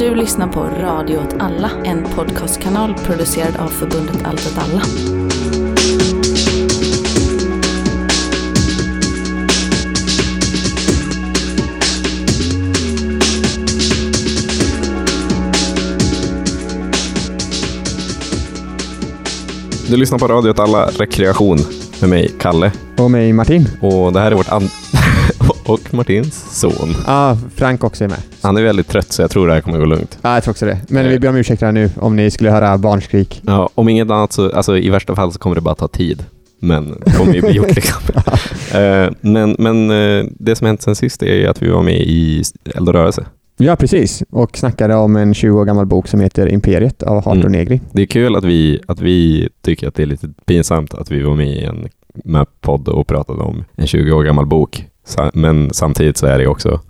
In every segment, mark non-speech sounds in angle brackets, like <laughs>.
Du lyssnar på Radio åt alla, en podcastkanal producerad av förbundet Allt åt alla. Du lyssnar på Radio åt alla rekreation med mig, Kalle. Och mig Martin. Och det här är vårt and... och Martins son. Ja, Frank också är med. Han är väldigt trött så jag tror det här kommer gå lugnt. Ja, jag tror också det. Men vi ber om ursäkt här nu om ni skulle höra barnskrik. Ja, om inget annat så, alltså i värsta fall så kommer det bara ta tid. Men det kommer ju bli gjort liksom. <laughs> Eh, men men eh, det som hänt sen sist är ju att vi var med i Eldrörelse. Ja, precis. Och snackade om en 20 år gammal bok som heter Imperiet av Harto Mm. Negri. Det är kul att vi, att vi tycker att det är lite pinsamt att vi var med i en MAP-podd och pratade om en 20 år gammal bok. Men samtidigt så är det också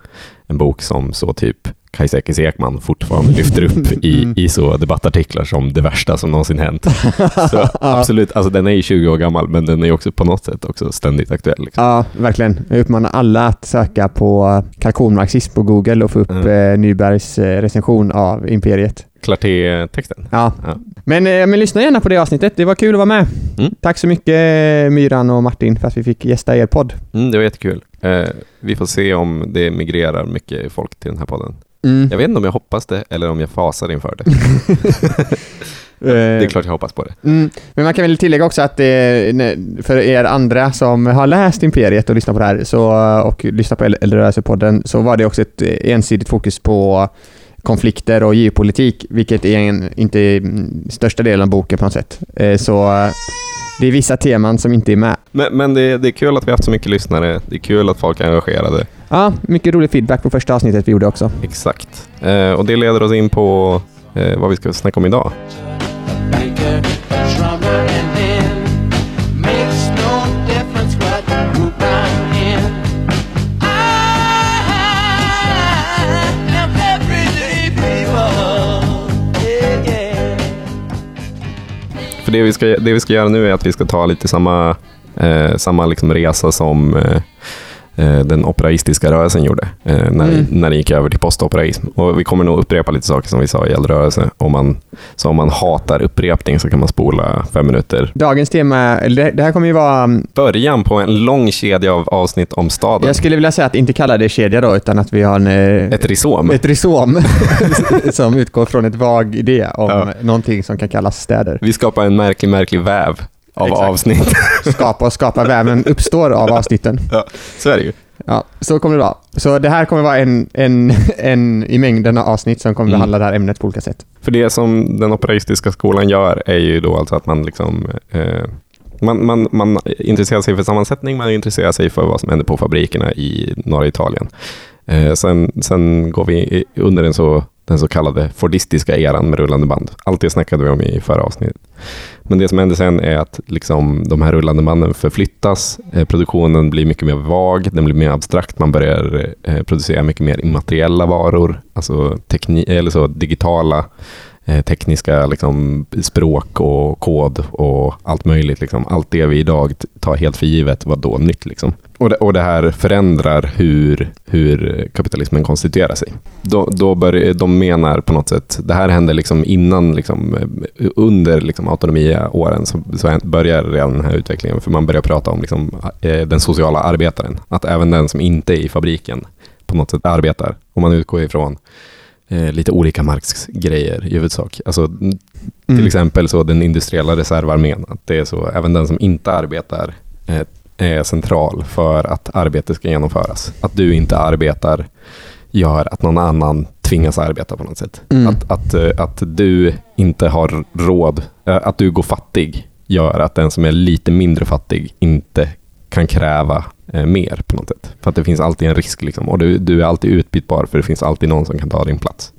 en bok som så typ Kajsekis Ekman fortfarande lyfter upp i, Mm. i så debattartiklar som det värsta som någonsin hänt. <laughs> Så absolut, alltså den är ju 20 år gammal men den är också på något sätt också ständigt aktuell. Liksom. Ja, verkligen. Jag uppmanar alla att söka på kalkonmarxism på Google och få upp Mm. Nybergs eh, recension av Imperiet. Clarté-texten. Ja. Ja. Men, eh, men lyssna gärna på det avsnittet. Det var kul att vara med. Mm. Tack så mycket Myran och Martin för att vi fick gästa er podd. Mm, det var jättekul. Eh, vi får se om det migrerar mycket folk till den här podden. Mm. Jag vet inte om jag hoppas det eller om jag fasar inför det. Eh, <laughs> <laughs> Det är klart jag hoppas på det. Mm, men man kan väl tillägga också att eh, för er andra som har läst Imperiet och lyssnat på det här så, och lyssnat på Eldrörelsepodden så var det också ett eh, ensidigt fokus på konflikter och geopolitik, vilket är en, inte mm, största delen av boken på något sätt. Eh, Så eh, det är vissa teman som inte är med. Men, men det, det är kul att vi har haft så mycket lyssnare. Det är kul att folk är engagerade. Ja, mycket rolig feedback på första avsnittet vi gjorde också. Exakt. Eh, och det leder oss in på eh, vad vi ska snacka om idag. För det vi ska, det vi ska göra nu är att vi ska ta lite samma, eh, samma liksom resa som eh, den operaistiska rörelsen gjorde eh, när, Mm. när den gick över till postoperaism. Och vi kommer nog upprepa lite saker som vi sa i eldrörelse. Om man, så om man hatar upprepning så kan man spola fem minuter. Dagens tema, det- här kommer ju vara mm, Början på en lång kedja av avsnitt om staden. jag skulle vilja säga att inte kalla det kedja då, utan att vi har en, eh, Ett rhizom. Ett rhizom <laughs> <laughs> som utgår från ett vag idé om Ja. någonting som kan kallas städer. Vi skapar en märklig, märklig väv av Exakt. avsnitt. <laughs> Skapa och skapa väven uppstår av avsnitten. ja, så är det ju. Ja, så kommer det vara. Så det här kommer vara en, en, en i mängden av avsnitt som kommer Mm. behandla det här ämnet på olika sätt. För det som den operaistiska skolan gör är ju då alltså att man liksom eh, man, man, man intresserar sig för sammansättning, man intresserar sig för vad som händer på fabrikerna i norra Italien. Eh, sen, sen går vi under den så, den så kallade fordistiska eran med rullande band. Allt det snackade vi om i förra avsnittet. Men det som händer sen är att liksom, de här rullande banden förflyttas, eh, produktionen blir mycket mer vag, den blir mer abstrakt, man börjar eh, producera mycket mer immateriella varor, alltså eller så digitala Eh, tekniska liksom, språk och kod och allt möjligt. Liksom. Allt det vi idag tar helt för givet var då nytt. Liksom. Och, det, och det här förändrar hur, hur kapitalismen konstituerar sig. Då, då bör, de menar på något sätt, det här hände liksom innan, liksom, under liksom, autonomiåren så, så börjar redan den här utvecklingen. För man börjar prata om liksom, eh, den sociala arbetaren. Att även den som inte är i fabriken på något sätt arbetar. Om man utgår ifrån eh, lite olika Marx-grejer i huvudsak. Alltså, n- till Mm. exempel så den industriella reservarmén, att det är så, även den som inte arbetar eh, är central för att arbete ska genomföras. Att du inte arbetar gör att någon annan tvingas arbeta på något sätt. Mm. Att, att, eh, att du inte har råd, eh, att du går fattig gör att den som är lite mindre fattig inte kan kräva eh, mer på något sätt. För att det finns alltid en risk liksom. och du, du är alltid utbytbar för det finns alltid någon som kan ta din plats.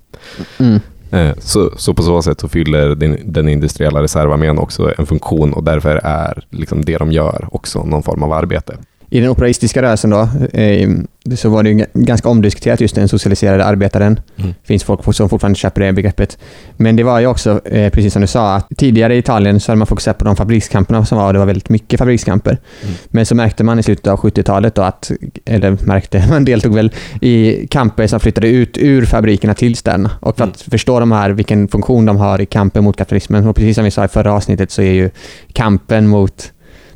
Mm. Eh, Så, så på så sätt så fyller den, den industriella reservarmén också en funktion och därför är liksom det de gör också någon form av arbete. I den operaistiska rörelsen då, eh, så var det ju ganska omdiskuterat just den socialiserade arbetaren. Mm. Finns folk som fortfarande köper det begreppet. Men det var ju också, eh, precis som du sa, att tidigare i Italien så hade man fokuserat på de fabrikskamperna som var, och det var väldigt mycket fabrikskamper. Mm. Men så märkte man i slutet av 70-talet då att, eller märkte, <laughs> man deltog väl i kamper som flyttade ut ur fabrikerna till städerna. Och för att förstå de här, vilken funktion de har i kampen mot kapitalismen, och precis som vi sa i förra avsnittet så är ju kampen mot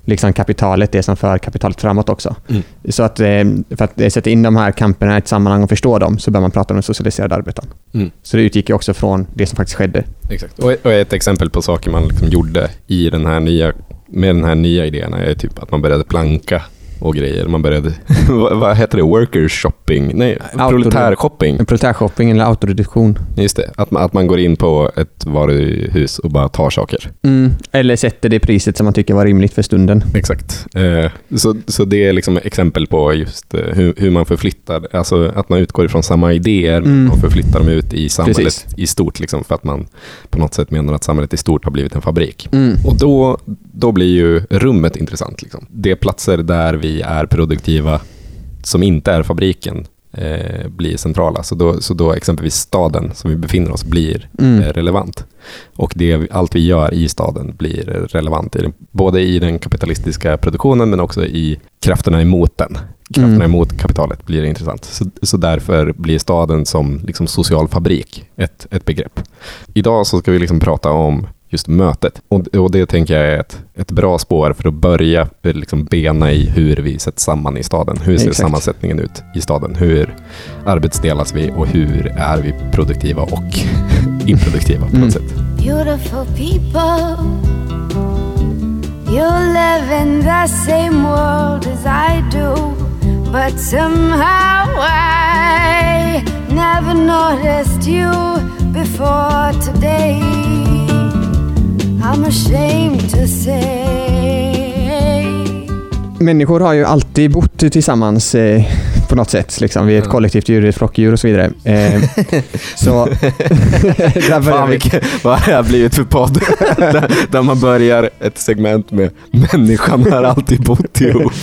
liksom kapitalet det som för kapitalet framåt också. Mm. Så att eh, för att eh, sätta in de här kamperna i ett sammanhang och förstå dem så bör man prata om den socialiserade arbetaren. Mm. Så det utgick ju också från det som faktiskt skedde. Exakt. Och, och ett exempel på saker man liksom gjorde i den här nya, med den här nya idéerna är typ att man började planka och grejer. Man började, <laughs> vad, vad heter det, worker shopping? Nej, proletär-shopping. Proletärshopping eller autoreduktion. Just det, att man, att man går in på ett varuhus och bara tar saker. Mm. Eller sätter det priset som man tycker var rimligt för stunden. Exakt. Eh, så, så det är liksom exempel på just eh, hur, hur man förflyttar, alltså att man utgår ifrån samma idéer Mm. och förflyttar dem ut i samhället Precis. i stort, liksom, för att man på något sätt menar att samhället i stort har blivit en fabrik. Mm. Och då, då blir ju rummet intressant. Liksom. Det är platser där vi är produktiva som inte är fabriken eh, blir centrala. Så då, så då exempelvis staden som vi befinner oss blir Mm. eh, relevant. Och det, allt vi gör i staden blir relevant, i den, både i den kapitalistiska produktionen men också i krafterna emot den. Krafterna Mm. emot kapitalet blir intressant. Så, så därför blir staden som liksom social fabrik ett, ett begrepp. Idag så ska vi liksom prata om just mötet. Och, och det tänker jag är ett, ett bra spår för att börja eh, liksom bena i hur vi sätts samman i staden. Hur ser Exakt. sammansättningen ut i staden? Hur arbetsdelas vi och hur är vi produktiva och <laughs> improduktiva på Mm. något sätt? Beautiful people, you live in the same world as I do, but somehow I never noticed you before today. Människor har ju alltid bott tillsammans eh, på något sätt. Liksom. Vi är ett kollektivt djur, ett flockdjur och så vidare. Eh, <laughs> så... <laughs> där Fan, vi. vilken, vad har det här blivit för podd? <laughs> där, där man börjar ett segment med människan har alltid bott ihop.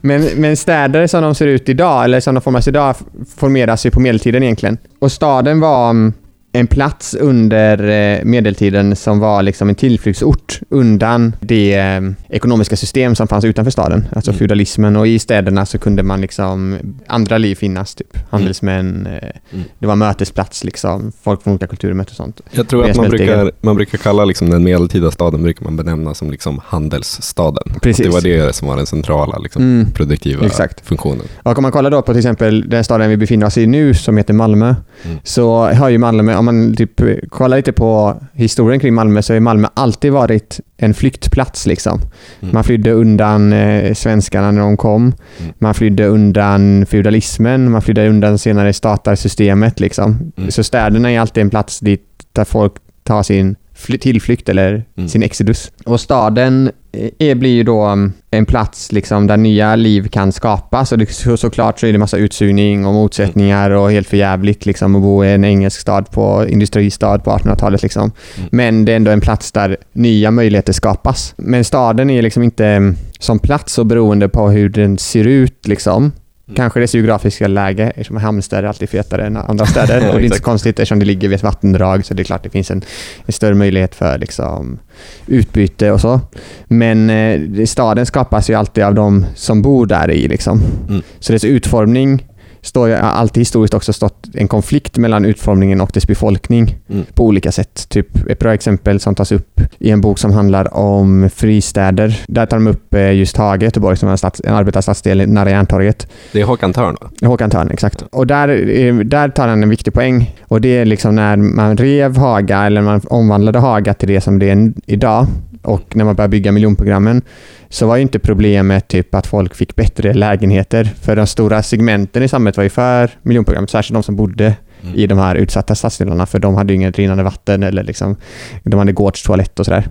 Men, men städer som de ser ut idag, eller som de formas idag, formeras ju på medeltiden egentligen. Och staden var mm, en plats under eh, medeltiden som var liksom en tillflyktsort undan det eh, ekonomiska system som fanns utanför staden, alltså Mm. feudalismen. Och i städerna så kunde man liksom, andra liv finnas, typ handelsmän, eh, Mm. det var mötesplats liksom, folk från olika kulturer mötte och sånt. Jag tror att man brukar, man brukar kalla liksom den medeltida staden brukar man benämna som liksom handelsstaden. Precis. Att det var det som var den centrala liksom, Mm. produktiva Exakt. funktionen. Och om man kollar då på till exempel den staden vi befinner oss i nu som heter Malmö. Mm. Så har ju Malmö, om man typ kollar lite på historien kring Malmö så har Malmö alltid varit en flyktplats liksom. Mm. Man flydde undan eh, svenskarna när de kom. Mm. Man flydde undan feudalismen. Man flydde undan senare statarsystemet liksom. Mm. Så städerna är alltid en plats dit där folk tar sin tillflykt eller Mm. sin exodus. Och staden eh, är, blir ju då mm, en plats liksom där nya liv kan skapas och det, så, såklart så är det massa utsugning och motsättningar och helt förjävligt liksom att bo i en engelsk stad på industristad på 1800-talet liksom. Mm. Men det är ändå en plats där nya möjligheter skapas. Men staden är liksom inte mm, som plats så beroende på hur den ser ut liksom. Mm. Kanske dess geografiska läge, eftersom Halmstad är alltid fetare än andra städer. <laughs> och det är inte så konstigt eftersom det ligger vid ett vattendrag så det är klart det finns en, en större möjlighet för liksom, utbyte och så. Men eh, staden skapas ju alltid av de som bor där i. Liksom. Mm. Så dess utformning står ju alltid historiskt också stått en konflikt mellan utformningen och dess befolkning Mm. på olika sätt. Typ ett bra exempel som tas upp i en bok som handlar om fristäder. Där tar de upp eh, just Hage, Göteborg, som är en, stads, en arbetarstadsdel nära Järntorget. Det är Håkan Törn va? Håkan Törn, exakt. Och där, eh, där tar han en viktig poäng. Och det är liksom när man rev Haga, eller man omvandlade Haga till det som det är idag. Och när man började bygga miljonprogrammen så var ju inte problemet typ att folk fick bättre lägenheter. För de stora segmenten i samhället var ju för miljonprogrammet, särskilt de som bodde Mm. i de här utsatta stadsdelarna för de hade ju inget rinnande vatten eller liksom, de hade gårdstoalett och sådär.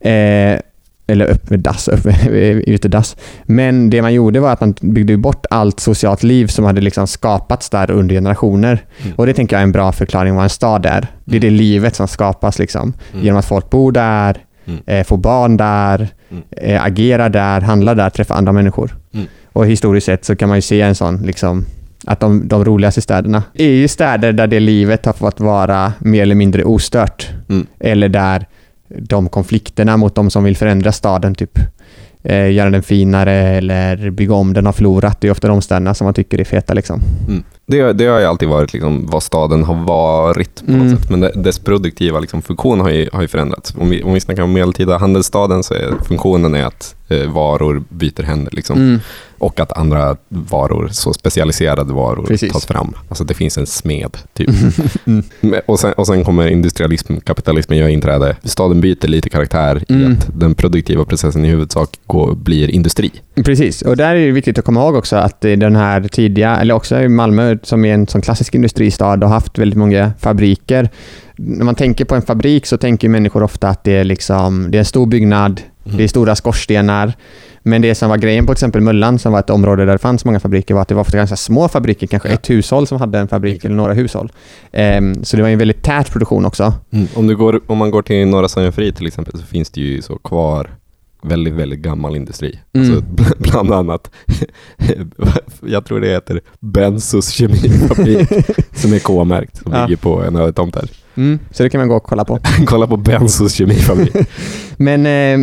Eh, eller öppen dass, öppen, <laughs> utedass. Men det man gjorde var att man byggde bort allt socialt liv som hade liksom skapats där under generationer. Mm. Och det tänker jag är en bra förklaring vad en stad är. Det är det livet som skapas liksom. Mm. Genom att folk bor där, Mm. eh, får barn där, Mm. eh, agerar där, handlar där, träffar andra människor. Mm. Och historiskt sett så kan man ju se en sån liksom, att de, de roligaste städerna är ju städer där det livet har fått vara mer eller mindre ostört. Mm. Eller där de konflikterna mot de som vill förändra staden, typ eh, göra den finare eller bygga om den har förlorat. Det är ofta de städerna som man tycker är feta liksom. Det, det har ju alltid varit liksom vad staden har varit på Mm. sätt. Men det, dess produktiva liksom funktion har ju, har ju förändrats. Om vi, om vi snackar om medeltida handelsstaden så är funktionen är att varor byter händer. Liksom. Mm. Och att andra varor, så specialiserade varor, Precis. tas fram. Alltså det finns en smed. Typ. Mm. <laughs> Och, sen, och sen kommer industrialism, kapitalismen gör inträde. Staden byter lite karaktär i Mm. att den produktiva processen i huvudsak går, blir industri. Precis, och där är det viktigt att komma ihåg också att i den här tidiga, eller också i Malmö som är en sån klassisk industristad och har haft väldigt många fabriker. När man tänker på en fabrik så tänker människor ofta att det är, liksom, det är en stor byggnad, Mm. det är stora skorstenar. Men det som var grejen på till exempel Möllan, som var ett område där det fanns många fabriker, var att det var ofta ganska små fabriker, kanske Ja. ett hushåll som hade en fabrik eller några hushåll. Ehm, så det var en väldigt tät produktion också. Mm. Om, du går, om man går till Norra Sandjofri till exempel så finns det ju så kvar väldigt, väldigt gammal industri. Mm. Alltså, bl- <laughs> bland annat, <laughs> jag tror det heter Benzos kemifabrik <laughs> som är K-märkt som Ja. ligger på en ödetomt här. Mm, så det kan man gå och kolla på. Kolla på Benzos kemifabrik. Men eh,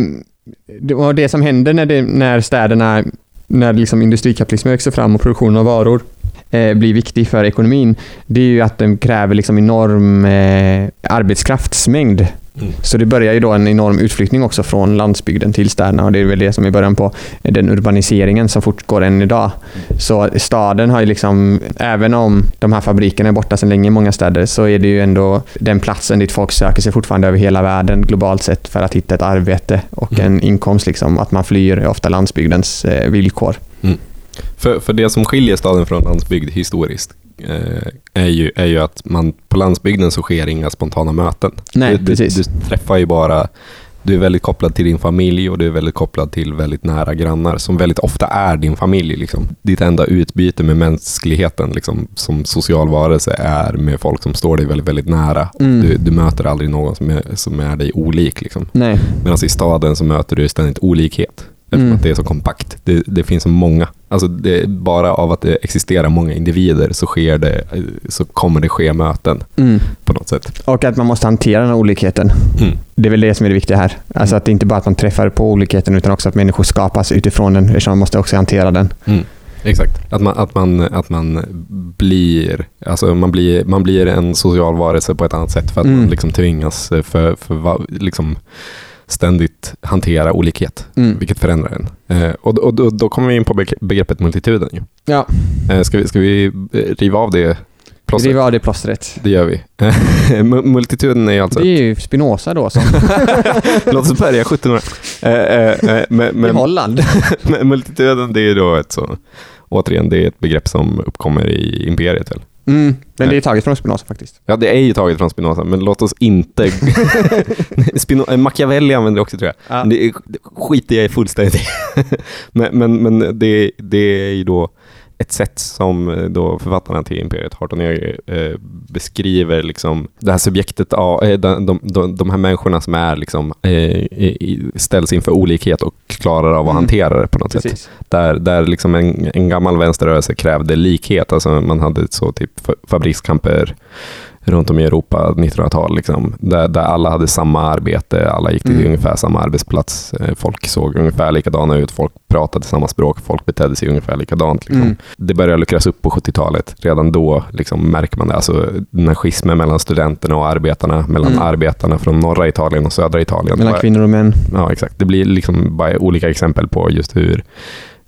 det, och det som händer när, det, när städerna, när liksom industrikapitalismen växer fram och produktionen av varor eh, blir viktig för ekonomin, det är ju att den kräver liksom enorm eh, arbetskraftsmängd. Mm. Så det börjar ju då en enorm utflyttning också från landsbygden till städerna och det är väl det som är början på den urbaniseringen som fortgår än idag. Så staden har ju liksom, även om de här fabrikerna är borta sedan länge i många städer, så är det ju ändå den platsen dit folk söker sig fortfarande över hela världen globalt sett för att hitta ett arbete och Mm. en inkomst. Liksom. Att man flyr är ofta landsbygdens eh, villkor. För, för det som skiljer staden från landsbygd historiskt eh, är, ju, är ju att man på landsbygden så sker inga spontana möten. Nej, du, du, precis. du träffar ju bara, du är väldigt kopplad till din familj och du är väldigt kopplad till väldigt nära grannar som väldigt ofta är din familj. Liksom. Ditt enda utbyte med mänskligheten liksom, som social varelse är med folk som står dig väldigt, väldigt nära. Mm. Du, du möter aldrig någon som är, som är dig olik. Liksom. Medan i staden så möter du ständigt olikhet. Eftersom Mm. att det är så kompakt. Det, det finns så många. Alltså det, bara av att det existerar många individer så, sker det, så kommer det ske möten Mm. på något sätt. Och att man måste hantera den här olikheten. Mm. Det är väl det som är det viktiga här. Alltså att det inte bara att man träffar på olikheten utan också att människor skapas utifrån den eftersom man måste också hantera den. Mm. Exakt. Att man, att man, att man blir, alltså man blir, man blir en social varelse på ett annat sätt för att Mm. man liksom tvingas för, för va- liksom ständigt hantera olikhet, Mm. vilket förändrar en. Eh, och, och då, då kommer vi in på beg- begreppet multituden. Ju. Ja, Eh, ska, vi, ska vi eh, riva av det plåstret? riva av det plåstret. Det gör vi. <laughs> Mu- Multituden är alltså... Det är ju Spinoza då som <laughs> Låt oss börja 1700. Eh, eh, eh, i Holland. <laughs> multituden, det är då ett så... Återigen, det är ett begrepp som uppkommer i imperiet väl? Mm, men det är taget från Spinoza faktiskt. Ja, det är ju taget från Spinoza, men låt oss inte... <laughs> Spino... eh, Machiavelli använder det också tror jag. Ja. Det är, det skiter jag i fullständigt <laughs> men men, men det, det är ju då ett sätt som eh, då författarna till Imperiet, Hart och Neger, eh, beskriver liksom det här subjektet av eh, de, de, de, de här människorna som är liksom, eh, ställs inför olikhet och klarar av att Mm. hantera det på något sätt. Precis. Där, där liksom en, en gammal vänsterrörelse krävde likhet. Alltså man hade så typ fa- fabrikskamper runt om i Europa 1900-tal. Liksom, där, där alla hade samma arbete, alla gick till Mm. ungefär samma arbetsplats. Eh, Folk såg ungefär likadana ut, folk pratade samma språk, folk betedde sig ungefär likadant. Liksom. Mm. Det började luckras upp på 70-talet. Redan då liksom märker man det. Alltså, den här schismen mellan studenterna och arbetarna, mellan Mm. arbetarna från norra Italien och södra Italien. Mellan kvinnor och män. Ja, exakt. Det blir liksom bara olika exempel på just hur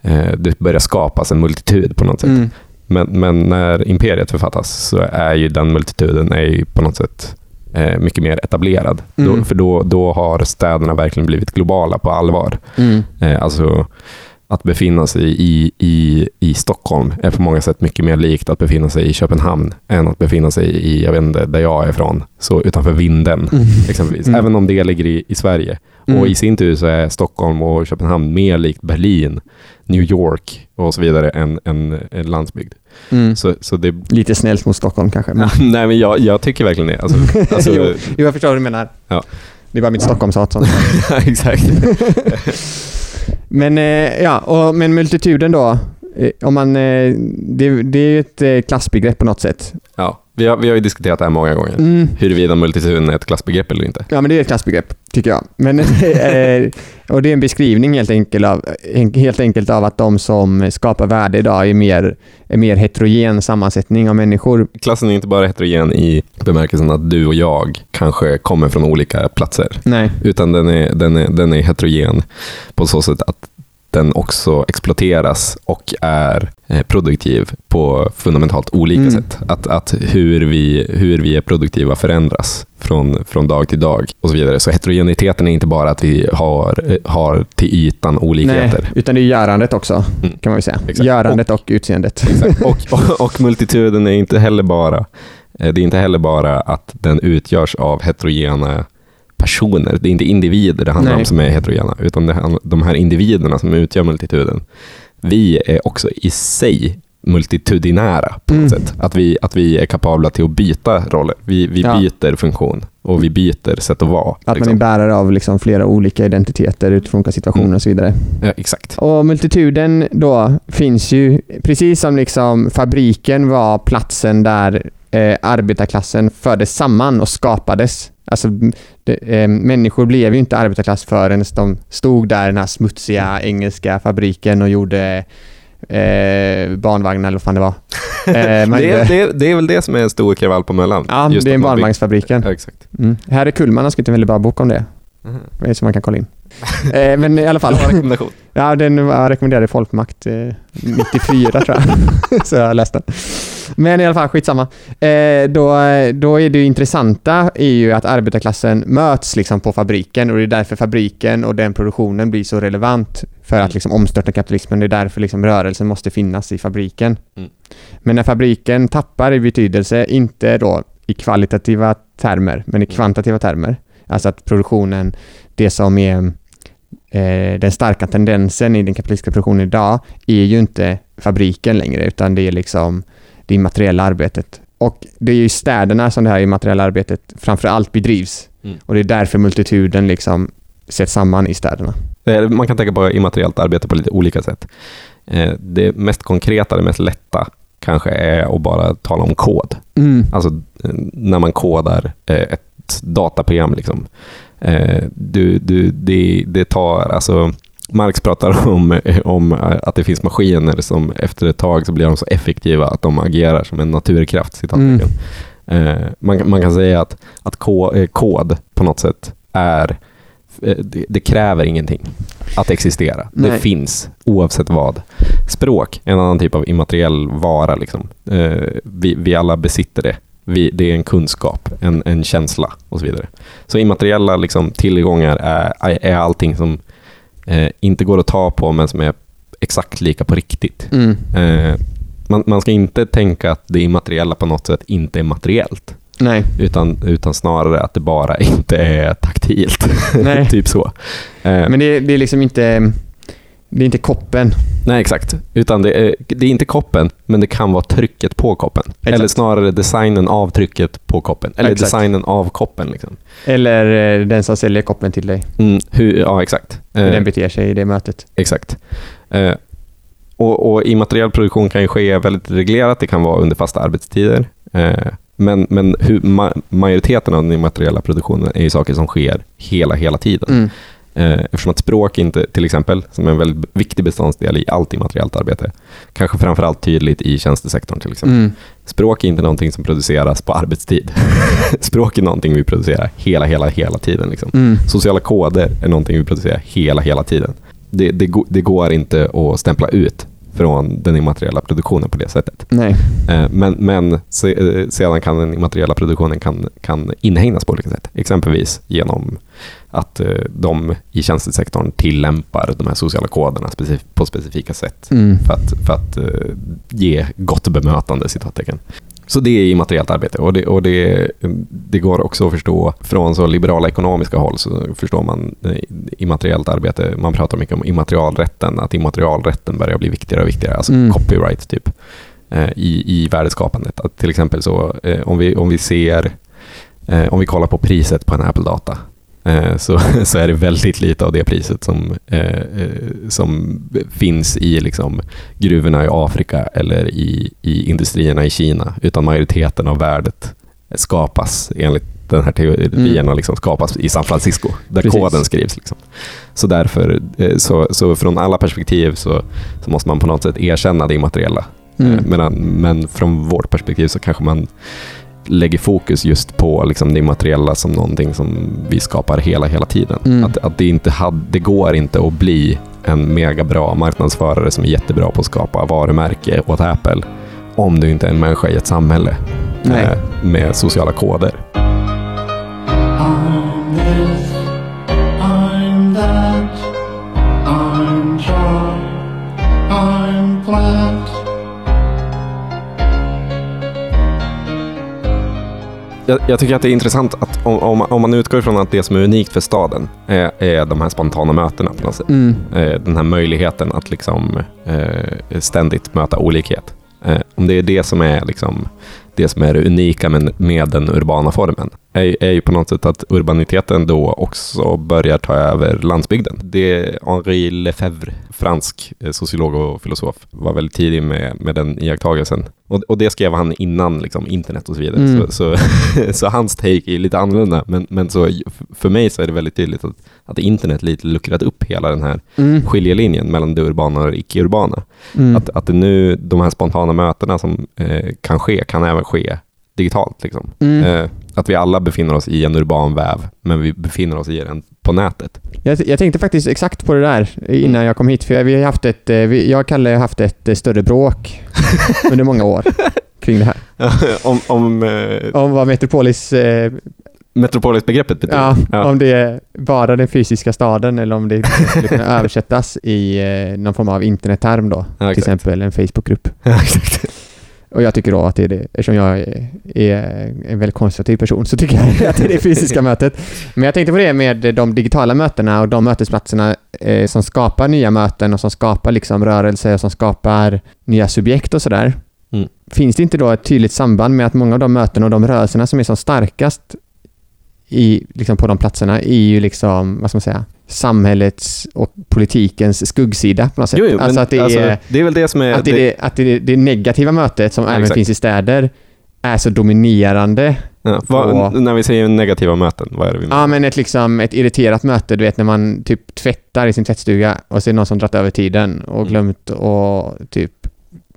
eh, det börjar skapas en multitud på något sätt. Mm. Men, men när imperiet författas så är ju den multituden är ju på något sätt eh, mycket mer etablerad. Mm. Då, för då, då har städerna verkligen blivit globala på allvar. Mm. Eh, alltså att befinna sig i, i, i Stockholm är på många sätt mycket mer likt att befinna sig i Köpenhamn än att befinna sig i, jag vet inte, där jag är ifrån, så utanför vinden Mm. exempelvis. Mm. Även om det ligger i, i Sverige. Mm. Och i sin tur så är Stockholm och Köpenhamn mer likt Berlin, New York och så vidare än, än, än landsbygd. Mm. Så, så det... Lite snällt mot Stockholm kanske. Men... <laughs> Nej men jag, jag tycker verkligen det. Alltså, <laughs> alltså, jo, jo, jag förstår vad du menar. Ja. Det är bara mitt Stockholmshat som... <laughs> exakt. Men, eh, ja, och, men multituden då. eh, om man, eh, det, det är ju ett klassbegrepp på något sätt. Ja, vi har, vi har ju diskuterat det här många gånger. Mm. Huruvida multitudin är ett klassbegrepp eller inte. Ja, men det är ett klassbegrepp, tycker jag. Men, eh, <laughs> och det är en beskrivning helt enkelt, av, helt enkelt av att de som skapar värde idag är mer, är mer heterogen sammansättning av människor. Klassen är inte bara heterogen i bemärkelsen att du och jag kanske kommer från olika platser, Nej. utan den är, den är, den är heterogen på så sätt att den också exploateras och är eh, produktiv på fundamentalt olika Mm. sätt. Att, att hur, vi, hur vi är produktiva förändras från, från dag till dag och så vidare. Så heterogeniteten är inte bara att vi har, eh, har till ytan olikheter. Nej, utan det är görandet också, Mm. kan man väl säga. Exakt. Görandet och, utseendet. <laughs> Och, och, och multituden är inte heller bara eh, det är inte heller bara att den utgörs av heterogena personer. Det är inte individer det handlar Nej. om som är heterogena, utan det de här individerna som utgör multituden. Vi är också i sig multitudinära på något Mm. sätt. Att vi, att vi är kapabla till att byta roller. Vi, vi Ja. byter funktion och vi byter sätt att vara. Att man är liksom. bärare av liksom flera olika identiteter utifrån olika situationer Mm. och så vidare. ja, exakt. Och multituden då finns ju, precis som liksom fabriken var platsen där eh, arbetarklassen fördes samman och skapades. Alltså, det, eh, människor blev ju inte arbetarklass förrän de stod där i den här smutsiga engelska fabriken och gjorde eh, barnvagnar eller vad fan det var. <laughs> Eh, Det, är- det, det är väl det som är en stor kravall på Möllan. ja, det är barnvagnsfabriken. Ja, exakt. Mm. Här är Kullman har skrivit en väldigt bra bok om det. Eh, Som man kan kolla in. Eh, men i alla fall. <laughs> Bra rekommendation. Ja, den rekommenderad i Folkmakt eh, 94 tror jag. <laughs> Så jag har läst den. Men i alla fall, skitsamma. Eh, då, då är det intressanta är ju att arbetarklassen möts liksom på fabriken och det är därför fabriken och den produktionen blir så relevant för att liksom omstörta kapitalismen. Det är därför liksom rörelsen måste finnas i fabriken. Mm. Men när fabriken tappar i betydelse, inte då i kvalitativa termer, men i kvantitativa termer, alltså att produktionen, det som är eh, den starka tendensen i den kapitalistiska produktionen idag är ju inte fabriken längre utan det är liksom det immateriella arbetet. Och det är ju i städerna som det här immateriella arbetet framför allt bedrivs. Mm. Och det är därför multituden liksom sätts samman i städerna. Är- Man kan tänka på immateriellt arbete på lite olika sätt. Eh, Det mest konkreta, det mest lätta kanske är att bara tala om kod. Alltså eh, när man kodar eh, ett dataprogram. Liksom. Eh, Du, du, det, det tar, alltså, Marx pratar <laughs> om, om att det finns maskiner som efter ett tag så blir de så effektiva att de agerar som en naturkraft. citattecken. Eh, Man, man kan säga att, att eh, kod på något sätt är eh, det, det kräver ingenting att existera. Det Nej. finns oavsett vad. Språk en annan typ av immateriell vara. Liksom. Eh, vi, vi alla besitter det. Vi, det är en kunskap, en, en känsla och så vidare. Så immateriella liksom, tillgångar är, är allting som eh, inte går att ta på men som är exakt lika på riktigt. Mm. Eh, man, man ska inte tänka att det immateriella på något sätt inte är materiellt. Nej. Utan, utan snarare att det bara <laughs> inte är taktilt. <laughs> Typ så. Eh, Men det, det är liksom inte det är inte koppen. Nej, exakt. Utan det är, det är inte koppen, men det kan vara trycket på koppen. Exakt. Eller snarare designen av trycket på koppen. Eller Exakt. designen av koppen. Liksom. Eller eh, den som säljer koppen till dig. Mm, hur, ja, exakt. Hur Eh, den beter sig i det mötet. Exakt. Eh, och, och immateriell produktion kan ju ske väldigt reglerat. Det kan vara under fasta arbetstider. Eh, men men hur, ma, majoriteten av den immateriella produktionen är ju saker som sker hela, hela tiden. Mm. Eh, eftersom att språk inte, till exempel, som är en väldigt viktig beståndsdel i allt immateriellt arbete, kanske framförallt tydligt i tjänstesektorn till exempel. Mm. Språk är inte någonting som produceras på arbetstid. <laughs> språk är någonting vi producerar hela, hela, hela tiden. Liksom. Mm. Sociala koder är någonting vi producerar hela, hela tiden. Det, det, det går inte att stämpla ut från den immateriella produktionen på det sättet. Nej. Eh, Men, men eh, sedan kan den immateriella produktionen kan, kan inhägnas på olika sätt. Exempelvis genom att eh, de i tjänstesektorn tillämpar de här sociala koderna specif- på specifika sätt Mm. för att, för att eh, ge gott bemötande, citattecken. Så det är immateriellt arbete och, det, och det, det går också att förstå från så liberala ekonomiska håll så förstår man eh, immateriellt arbete. Man pratar mycket om immaterialrätten, att immaterialrätten börjar bli viktigare och viktigare, alltså Mm. copyright typ i, i värdeskapandet. Att till exempel så om vi, om vi ser, om vi kollar på priset på en Apple-data så, <laughs> så är det väldigt lite av det priset som, eh, eh, som finns i liksom, gruvorna i Afrika eller i, i industrierna i Kina, utan majoriteten av värdet skapas enligt den här teorin Mm. liksom skapas i San Francisco, där Precis. koden skrivs. Liksom. Så därför, eh, så, så från alla perspektiv så, så måste man på något sätt erkänna det immateriella. Mm. Eh, Medan, men från vårt perspektiv så kanske man lägger fokus just på liksom det immateriella som någonting som vi skapar hela, hela tiden. Mm. Att, att det, inte hade, det går inte att bli en mega bra marknadsförare som är jättebra på att skapa varumärke åt Apple om du inte är en människa i ett samhälle eh, med sociala koder. Jag, jag tycker att det är intressant att om, om, om man utgår från att det som är unikt för staden är, är de här spontana mötena på något sätt. Mm. Eh, den här möjligheten att liksom, eh, ständigt möta olikhet. Eh, om det är det som är, liksom, det, som är det unika med, med den urbana formen, är, är ju på något sätt att urbaniteten då också börjar ta över landsbygden. Det är Henri Lefebvre, fransk eh, sociolog och filosof, var väldigt tidig med, med den iakttagelsen. Och, och det skrev han innan liksom, internet och så vidare. Mm. Så, så, <laughs> så hans take är lite annorlunda, men, men så, för mig så är det väldigt tydligt att, att internet lite luckrat upp hela den här Mm. skiljelinjen mellan det urbana och det icke-urbana. Mm. Att, att det nu, de här spontana mötena som eh, kan ske, kan även ske digitalt. Liksom. Mm. Eh, att vi alla befinner oss i en urban väv, men vi befinner oss i den på nätet. Jag, jag tänkte faktiskt exakt på det där innan jag kom hit. För vi har haft ett, eh, vi, jag och Kalle har haft ett eh, större bråk <laughs> under många år kring det här. om om eh, Om vad Metropolis, eh, metropolisbegreppet betyder. ja, Ja. om det är bara den fysiska staden eller om det skulle kunna <laughs> översättas i eh, någon form av internetterm då. Ja, till exempel en Facebookgrupp. Ja, exakt. Och jag tycker då att det är det, eftersom jag är, en väldigt konservativ person så tycker jag att det är det fysiska <laughs> mötet. Men jag tänkte på det med de digitala mötena och de mötesplatserna eh, som skapar nya möten och som skapar liksom rörelse och som skapar nya subjekt och sådär. Mm. Finns det inte då ett tydligt samband med att många av de möten och de rörelserna som är som starkast i, liksom på de platserna är ju liksom, vad ska man säga, samhällets och politikens skuggsida på något sätt. Jo, jo, alltså att det alltså, är det är väl det som är... att det, det, att det, det negativa mötet som även Exakt. finns i städer är så dominerande. ja, vad, på- när vi säger negativa möten, vad är det vi Ja, men ett, liksom, ett irriterat möte, du vet när man typ tvättar i sin tvättstuga och så är det någon som dragit över tiden och Mm. glömt att typ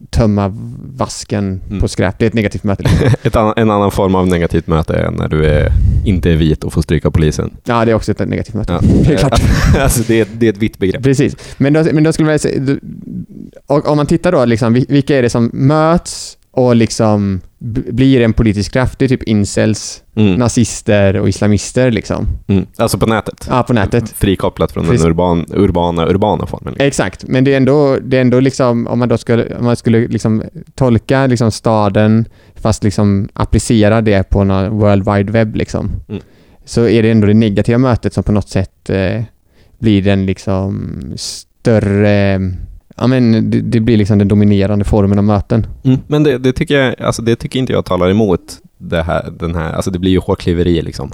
tömma vasken Mm. på skräp. Det är ett negativt möte. <laughs> Liksom. Annan, en annan form av negativt möte är när du är, inte är vit och får stryka polisen. Ja, det är också ett negativt möte. Ja. <laughs> Det är klart. alltså det, är, det är ett vitt begrepp. Precis. Men då, men då skulle man säga, om man tittar då, liksom, vil- vilka är det som möts och liksom blir en politisk kraft? Det är typ incels, Mm. nazister och islamister liksom. Mm. Alltså på nätet. Ja, på nätet. Frikopplat från Precis. den urban, urbana, urbana formen. Liksom. Exakt, men det är ändå, det är ändå liksom, om man då skulle, om man skulle liksom tolka liksom staden, fast liksom applicera det på någon World Wide Web liksom, Mm. så är det ändå det negativa mötet som på något sätt eh, blir den liksom större, ja men det, det blir liksom den dominerande formen av möten. Mm. Men det, det, tycker jag, alltså det tycker inte jag talar emot det här, den här, alltså det blir ju hårklyveri liksom.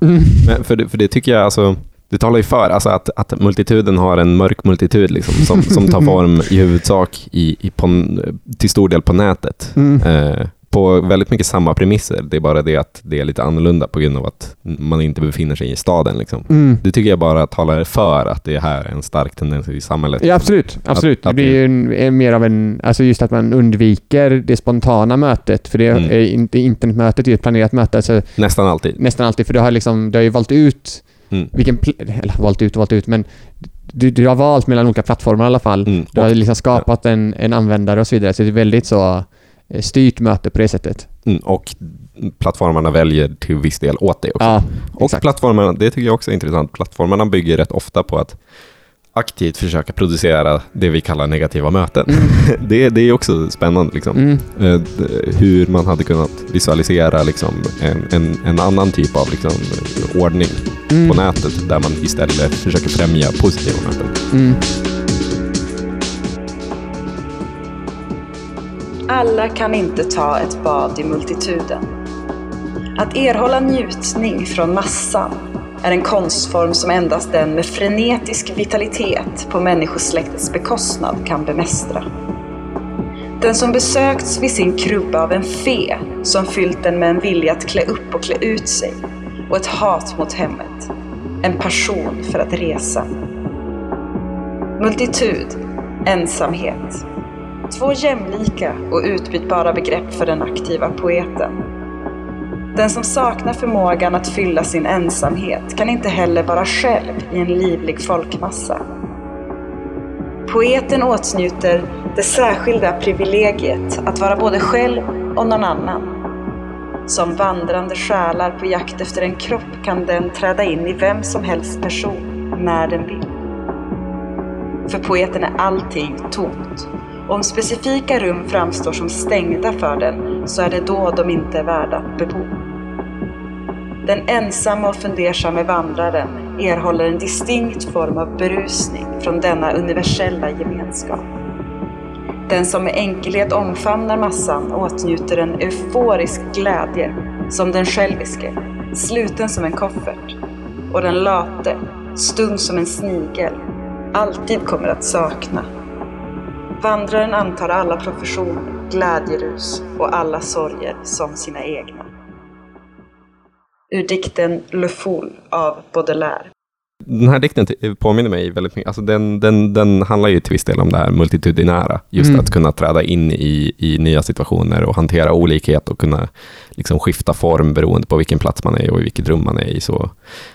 Men för, det, för det tycker jag, alltså, det talar ju för alltså att, att multituden har en mörk multitud liksom, som, som tar <laughs> form i huvudsak i, i på, till stor del på nätet. Mm. Eh, på väldigt mycket samma premisser. Det är bara det att det är lite annorlunda på grund av att man inte befinner sig i staden. Liksom. Mm. Det tycker jag bara talar för att det här är en stark tendens i samhället. Ja, absolut. absolut. Att- det att blir det- ju en, mer av en, alltså just att man undviker det spontana mötet, för det Mm. är inte, internetmötet är ju ett planerat möte, alltså Nästan alltid. nästan alltid, för du har liksom, du har ju valt ut Mm. vilken, eller valt ut och valt ut, men du, du har valt mellan olika plattformar i alla fall. Mm. Du har liksom skapat en, en användare och så vidare, så det är väldigt så styrt möte på det sättet. mm, och plattformarna väljer till viss del åt dig också. Ja, Och exakt. plattformarna, det tycker jag också är intressant, plattformarna bygger rätt ofta på att aktivt försöka producera det vi kallar negativa möten. <laughs> det, det är också spännande. Liksom. Mm. Eh, hur man hade kunnat visualisera liksom, en, en, en annan typ av liksom, ordning Mm. på nätet där man istället försöker främja positiva möten. Alla kan inte ta ett bad i multituden. Att erhålla njutning från massan är en konstform som endast den med frenetisk vitalitet på människosläktets bekostnad kan bemästra. Den som besökts vid sin krubba av en fe som fyllt den med en vilja att klä upp och klä ut sig och ett hat mot hemmet. En passion för att resa. Multitud, ensamhet. Två jämlika och utbytbara begrepp för den aktiva poeten. Den som saknar förmågan att fylla sin ensamhet kan inte heller vara själv i en livlig folkmassa. Poeten åtnjuter det särskilda privilegiet att vara både själv och någon annan. Som vandrande själar på jakt efter en kropp kan den träda in i vem som helst person när den vill. För poeten är allting tomt. Om specifika rum framstår som stängda för den så är det då de inte är värda att bebo. Den ensamma och fundersamme vandraren erhåller en distinkt form av berusning från denna universella gemenskap. Den som med enkelhet omfamnar massan åtnjuter en euforisk glädje som den själviske, sluten som en koffert, och den late, stum som en snigel, alltid kommer att sakna. Vandraren antar alla professioner, glädjerus och alla sorger som sina egna. Ur dikten Le Foul av Baudelaire. Den här dikten påminner mig väldigt mycket. Alltså den, den, den handlar ju till viss del om det här multitudinära. Just Mm. att kunna träda in i, i nya situationer och hantera olikhet och kunna liksom skifta form beroende på vilken plats man är och i vilket rum man är i. Så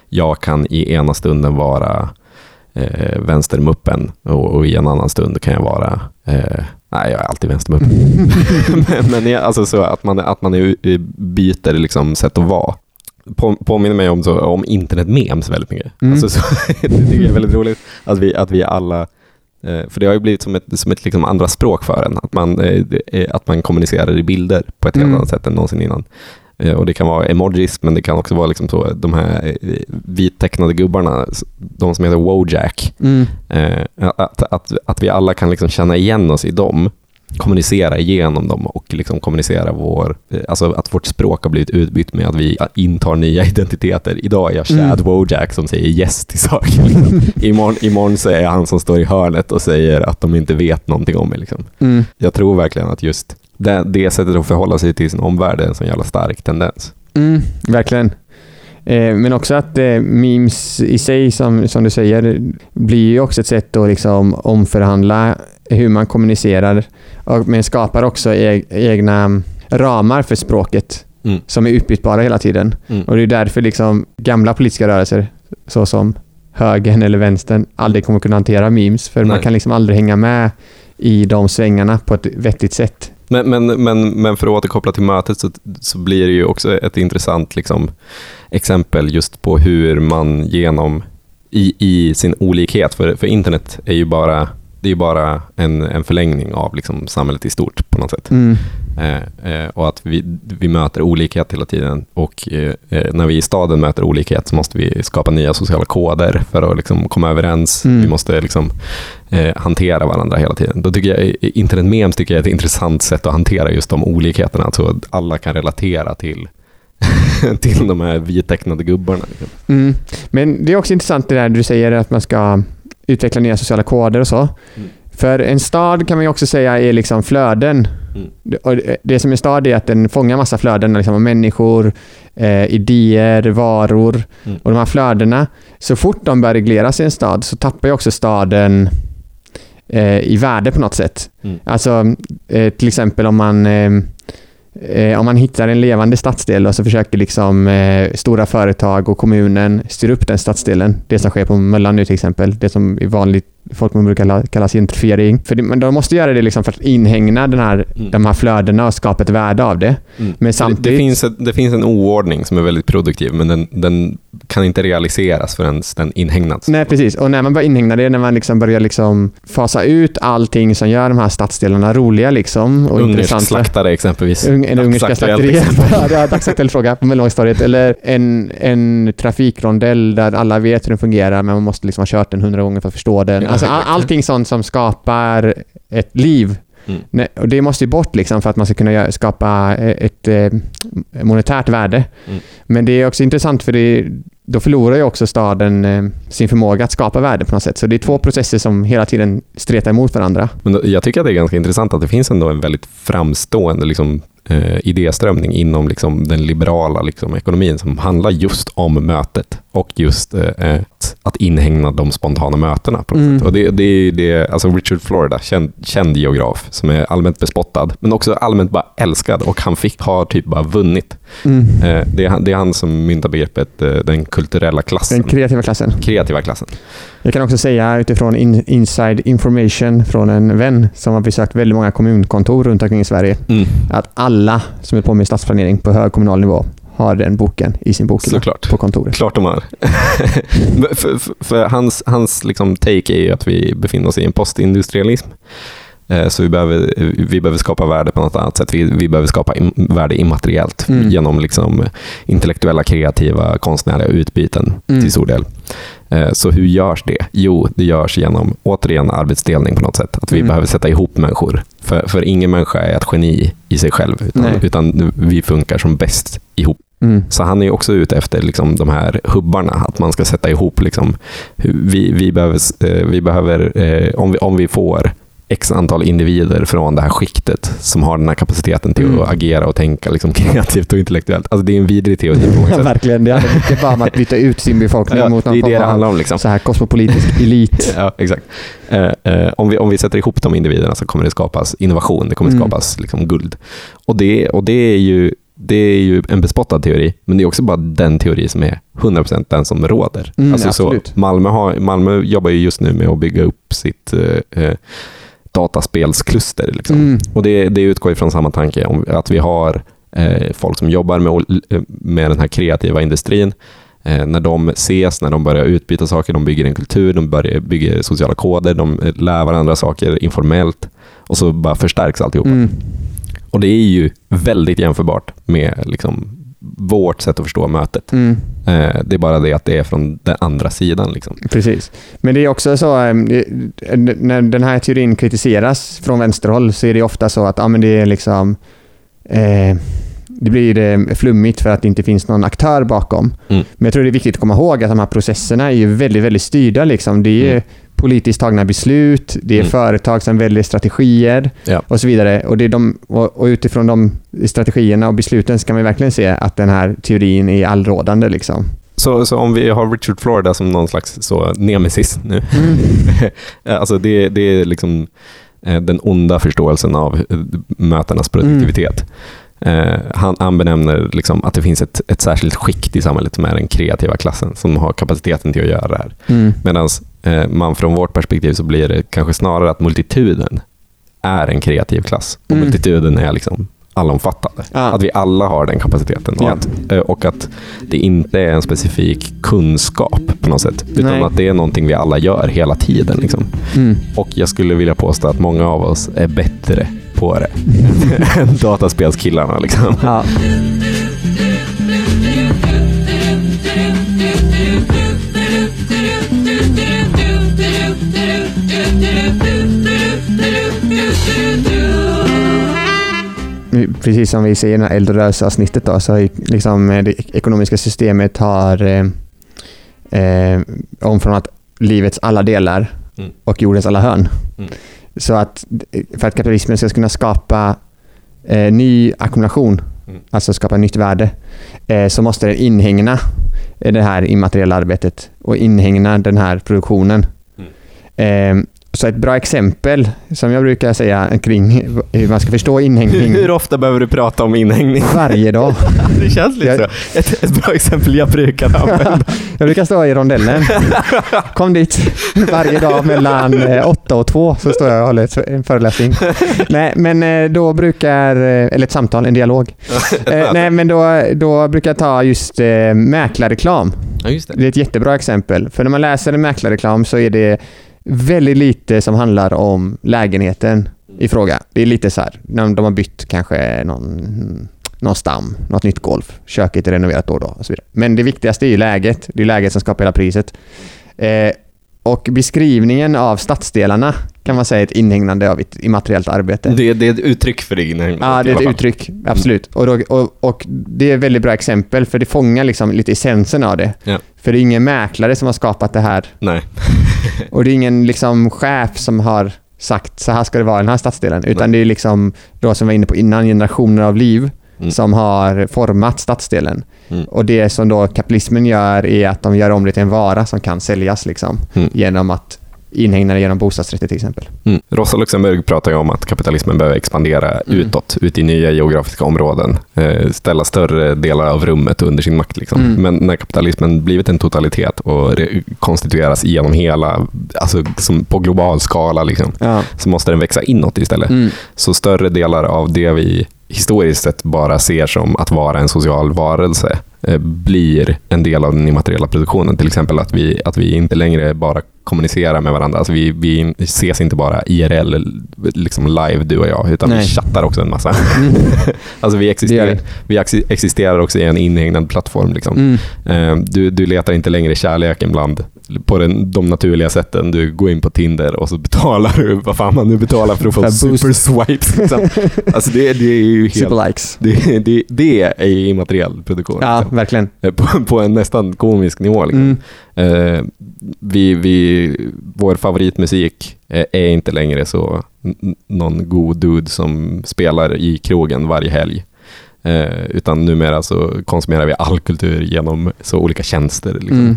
jag kan i ena stunden vara eh, vänstermuppen och, och i en annan stund kan jag vara eh, Nej, jag är alltid vänstermuppen. <laughs> men men jag, alltså så att man, att man är, byter liksom sätt att vara på, påminner mig om, så, om internet-memes väldigt mycket. Mm. Alltså, så, <laughs> det tycker jag är väldigt roligt att vi, att vi alla, eh, för det har ju blivit som ett, som ett liksom andra språk för en, att man, eh, att man kommunicerar i bilder på ett helt Mm. annat sätt än någonsin innan. Eh, Och det kan vara emojis, men det kan också vara liksom så, de här eh, vittecknade gubbarna, de som heter Wojak, Mm. eh, att, att, att vi alla kan liksom känna igen oss i dem, kommunicera igenom dem och liksom kommunicera vår, eh, alltså att vårt språk har blivit utbytt med att vi intar nya <laughs> identiteter. Idag är jag Chad Mm. Wojak som säger yes till saker. Liksom. <laughs> imorgon, imorgon så är jag han som står i hörnet och säger att de inte vet någonting om mig. Liksom. Mm. Jag tror verkligen att just det, det sättet att förhålla sig till sin omvärld är en sån jävla stark tendens. Mm, verkligen. Eh, men också att eh, memes i sig, som, som du säger, blir ju också ett sätt att liksom omförhandla hur man kommunicerar. Och, men skapar också e egna ramar för språket Mm. som är utbytbara hela tiden. Mm. Och det är därför liksom gamla politiska rörelser, såsom högern eller vänstern, aldrig kommer kunna hantera memes. För man Nej. kan liksom aldrig hänga med i de svängarna på ett vettigt sätt. Men, men, men, men för att återkoppla till mötet så, så blir det ju också ett intressant liksom, exempel just på hur man genom i, i sin olikhet, för, för internet är ju bara, det är bara en, en förlängning av liksom, samhället i stort på något sätt. Mm. Eh, eh, och att vi, vi möter olikhet hela tiden. Och eh, eh, när vi i staden möter olikhet så måste vi skapa nya sociala koder för att liksom, komma överens. Mm. Vi måste liksom, eh, hantera varandra hela tiden. Då tycker jag, internet-memes tycker jag är ett intressant sätt att hantera just de olikheterna. Alltså att alla kan relatera till, <laughs> till de här vitecknade gubbarna. Liksom. Mm. Men det är också intressant det där du säger att man ska utveckla nya sociala koder och så. Mm. För en stad kan man ju också säga är liksom flöden. Mm. Det- som är en stad är att den fångar massa flöden liksom av människor, eh, idéer, varor. Mm. Och de här flödena, så fort de börjar regleras i en stad så tappar ju också staden eh, i värde på något sätt. Mm. Alltså eh, till exempel om man eh, Eh, om man hittar en levande stadsdel och så försöker liksom eh, stora företag och kommunen styra upp den stadsdelen. Det som sker på Möllan nu till exempel. Det som i vanligt folk brukar kalla, gentrifiering. För det, men de måste göra det liksom för att inhägna den här, Mm. de här flödena och skapa ett värde av det. Mm. Men samtidigt... det, finns ett, det finns en oordning som är väldigt produktiv, men den, den kan inte realiseras förrän den inhägnats. Nej, precis. Och när man börjar inhägna det, när man liksom börjar liksom fasa ut allting som gör de här stadsdelarna roliga liksom och Ungersk slaktare exempelvis. Ung, en ungerska slakteriet. exempel. <laughs> Ja, dagsaktuell fråga på Möllevångstorget. Eller en, en trafikrondell där alla vet hur den fungerar men man måste liksom ha kört den hundra gånger för att förstå den. Ja, Alltså, all, allting sånt som skapar ett liv. Mm. Och det måste ju bort liksom för att man ska kunna skapa eh, ett eh, monetärt värde. Mm. Men det är också intressant för det, då förlorar ju också staden eh, sin förmåga att skapa värde på något sätt. Så det är två processer som hela tiden stretar emot varandra. Men jag tycker att det är ganska intressant att det finns ändå en väldigt framstående liksom, eh, idéströmning inom liksom, den liberala liksom, ekonomin som handlar just om mötet och just eh, att- att inhägna de spontana mötena. På Mm. Och det, det det, alltså Richard Florida, känd, känd geograf, som är allmänt bespottad, men också allmänt bara älskad och han fick, har typ bara vunnit. Mm. Eh, det, är, han- det är han som myntar begreppet eh, den kulturella klassen, Den kreativa klassen. kreativa klassen. Jag kan också säga utifrån in, inside information från en vän som har besökt väldigt många kommunkontor runt omkring i Sverige. Mm. Att alla som är på med stadsplanering på hög kommunal nivå har den boken i sin bokhylla på kontoret. Klart de har. <laughs> För, för, för hans hans liksom take är ju att vi befinner oss i en postindustrialism. Eh, Så vi behöver, vi behöver skapa värde på något annat sätt. Vi, vi behöver skapa im, värde immateriellt Mm. genom liksom intellektuella, kreativa, konstnärliga utbyten Mm. till stor del. Eh, Så hur görs det? Jo, det görs genom återigen arbetsdelning på något sätt. Att vi Mm. behöver sätta ihop människor. För, för ingen människa är ett geni i sig själv, utan, utan vi funkar som bäst ihop. Mm. Så han är ju också ute efter liksom, de här hubbarna, att man ska sätta ihop, liksom, vi, vi behöver, eh, vi behöver eh, om, vi, om vi får x antal individer från det här skiktet som har den här kapaciteten till Mm. att agera och tänka liksom, <laughs> kreativt och intellektuellt. Alltså, det är en vidrig teori på många <laughs> sätt. verkligen. Det handlar mycket bara om att byta ut sin befolkning Ja, mot det någon är det form det av handlar om. Liksom. så här kosmopolitisk elit. <laughs> Ja, exakt. Eh, eh, om, vi, om vi sätter ihop de individerna så kommer det skapas innovation, det kommer Mm. skapas liksom, guld. Och det, och det är ju det är ju en bespottad teori, men det är också bara den teori som är 100% den som råder. Mm, alltså så. Malmö, har, Malmö jobbar ju just nu med att bygga upp sitt eh, eh, dataspelskluster. Liksom. Mm. Och det, det utgår ifrån samma tanke, om att vi har eh, folk som jobbar med, med den här kreativa industrin. Eh, när de ses, när de börjar utbyta saker, de bygger en kultur, de börjar bygger sociala koder, de lär varandra saker informellt och så bara förstärks alltihopa. Mm. Och det är ju väldigt jämförbart med liksom, vårt sätt att förstå mötet. Mm. Eh, det är bara det att det är från den andra sidan. Liksom. Precis. Men det är också så, eh, eh, när den här teorin kritiseras från vänsterhåll så är det ofta så att ja, men det är liksom eh, det blir flummigt för att det inte finns någon aktör bakom. Mm. Men jag tror det är viktigt att komma ihåg att de här processerna är ju väldigt, väldigt styrda. Liksom. Det är Mm. Politiskt tagna beslut, det är Mm. företag som väljer strategier Ja. och så vidare. Och, det är de, och, utifrån de strategierna och besluten ska man verkligen se att den här teorin är allrådande. Liksom. Så, så om vi har Richard Florida som någon slags så, nemesis nu. <laughs> alltså det, det är liksom eh, den onda förståelsen av eh, mötenas produktivitet. Eh, han, han benämner liksom att det finns ett, ett särskilt skikt i samhället som är den kreativa klassen som har kapaciteten till att göra det här. Mm. Medan man från vårt perspektiv så blir det kanske snarare att multituden är en kreativ klass. Och Mm. multituden är liksom allomfattande. Ja. Att vi alla har den kapaciteten. Och, Ja. att, eh, och att det inte är en specifik kunskap på något sätt. Utan Nej. att det är någonting vi alla gör hela tiden. Liksom. Mm. Och jag skulle vilja påstå att många av oss är bättre på det <laughs> än dataspelskillarna. Liksom. Ja. Precis som vi ser i det här eldrörelseavsnittet då, så har liksom eh, det ekonomiska systemet har eh, eh, omformat livets alla delar Mm. och jordens alla hörn. Mm. Så att eh, för att kapitalismen ska kunna skapa eh, ny ackumulation, Mm. alltså skapa nytt värde, eh, så måste den inhägna det här immateriella arbetet och inhägna den här produktionen. Mm. Eh, så ett bra exempel som jag brukar säga kring hur man ska förstå inhägning Hur ofta behöver du prata om inhängning? varje dag. <laughs> Det känns lite Jag- så. Ett, ett bra exempel jag brukar använda. <laughs> Jag brukar stå i rondellen. Kom dit varje dag mellan eh, åtta och två så står jag och håller en föreläsning. Nej, men eh, då brukar, eh, eller ett samtal, en dialog. <laughs> Eh, Nej, men då, då brukar jag ta just eh, mäklarreklam. Ja, just Det är ett jättebra exempel. För när man läser en mäklarreklam så är det väldigt lite som handlar om lägenheten i fråga. Det är lite så här, när de har bytt kanske någon, någon stam, något nytt golv, köket är renoverat då och då och så vidare. Men det viktigaste är ju läget. Det är läget som skapar hela priset. Eh, och beskrivningen av stadsdelarna kan man säga är ett inhägnande av ett immateriellt arbete. Det, det är ett uttryck för det inhägnandet. Ja, det är ett uttryck. Absolut. Och, då, och, och det är ett väldigt bra exempel, för det fångar liksom lite essensen av det. Ja. För det är ingen mäklare som har skapat det här. Nej. <laughs> Och det är ingen liksom chef som har sagt så här ska det vara i den här stadsdelen. Utan det är liksom, då som vi var inne på innan, generationer av liv Mm. som har format stadsdelen. Mm. Och det som då kapitalismen gör är att de gör om det till en vara som kan säljas liksom, Mm. genom att inhägna det genom bostadsrätter till exempel. Mm. Rosa Luxemburg pratar ju om att kapitalismen behöver expandera Mm. utåt, ut i nya geografiska områden, eh, ställa större delar av rummet under sin makt. Liksom. Mm. Men när kapitalismen blivit en totalitet och konstitueras genom hela, alltså på global skala, liksom, Ja. så måste den växa inåt istället. Mm. Så större delar av det vi historiskt sett bara ser som att vara en social varelse eh, blir en del av den immateriella produktionen. Till exempel att vi, att vi inte längre bara kommunicerar med varandra. Alltså vi, vi ses inte bara IRL, liksom live du och jag, utan Nej. vi chattar också en massa. Mm. <laughs> alltså vi, existerar, vi. existerar också i en inhägnad plattform. Liksom. Mm. Eh, Du, du letar inte längre kärleken bland på den, de naturliga sätten. Du går in på Tinder och så betalar du vad fan man nu betalar för att få <laughs> För boost. super swipes. Liksom. Alltså det, det är ju helt... Super likes. Det, det, det är ju immateriell produktion. Ja, liksom. verkligen. Eh, på, på en nästan komisk nivå. Liksom. Mm. Eh, vi, vi, vår favoritmusik eh, är inte längre så någon god dude som spelar i krogen varje helg. Eh, utan numera så konsumerar vi all kultur genom så olika tjänster. Liksom. Mm.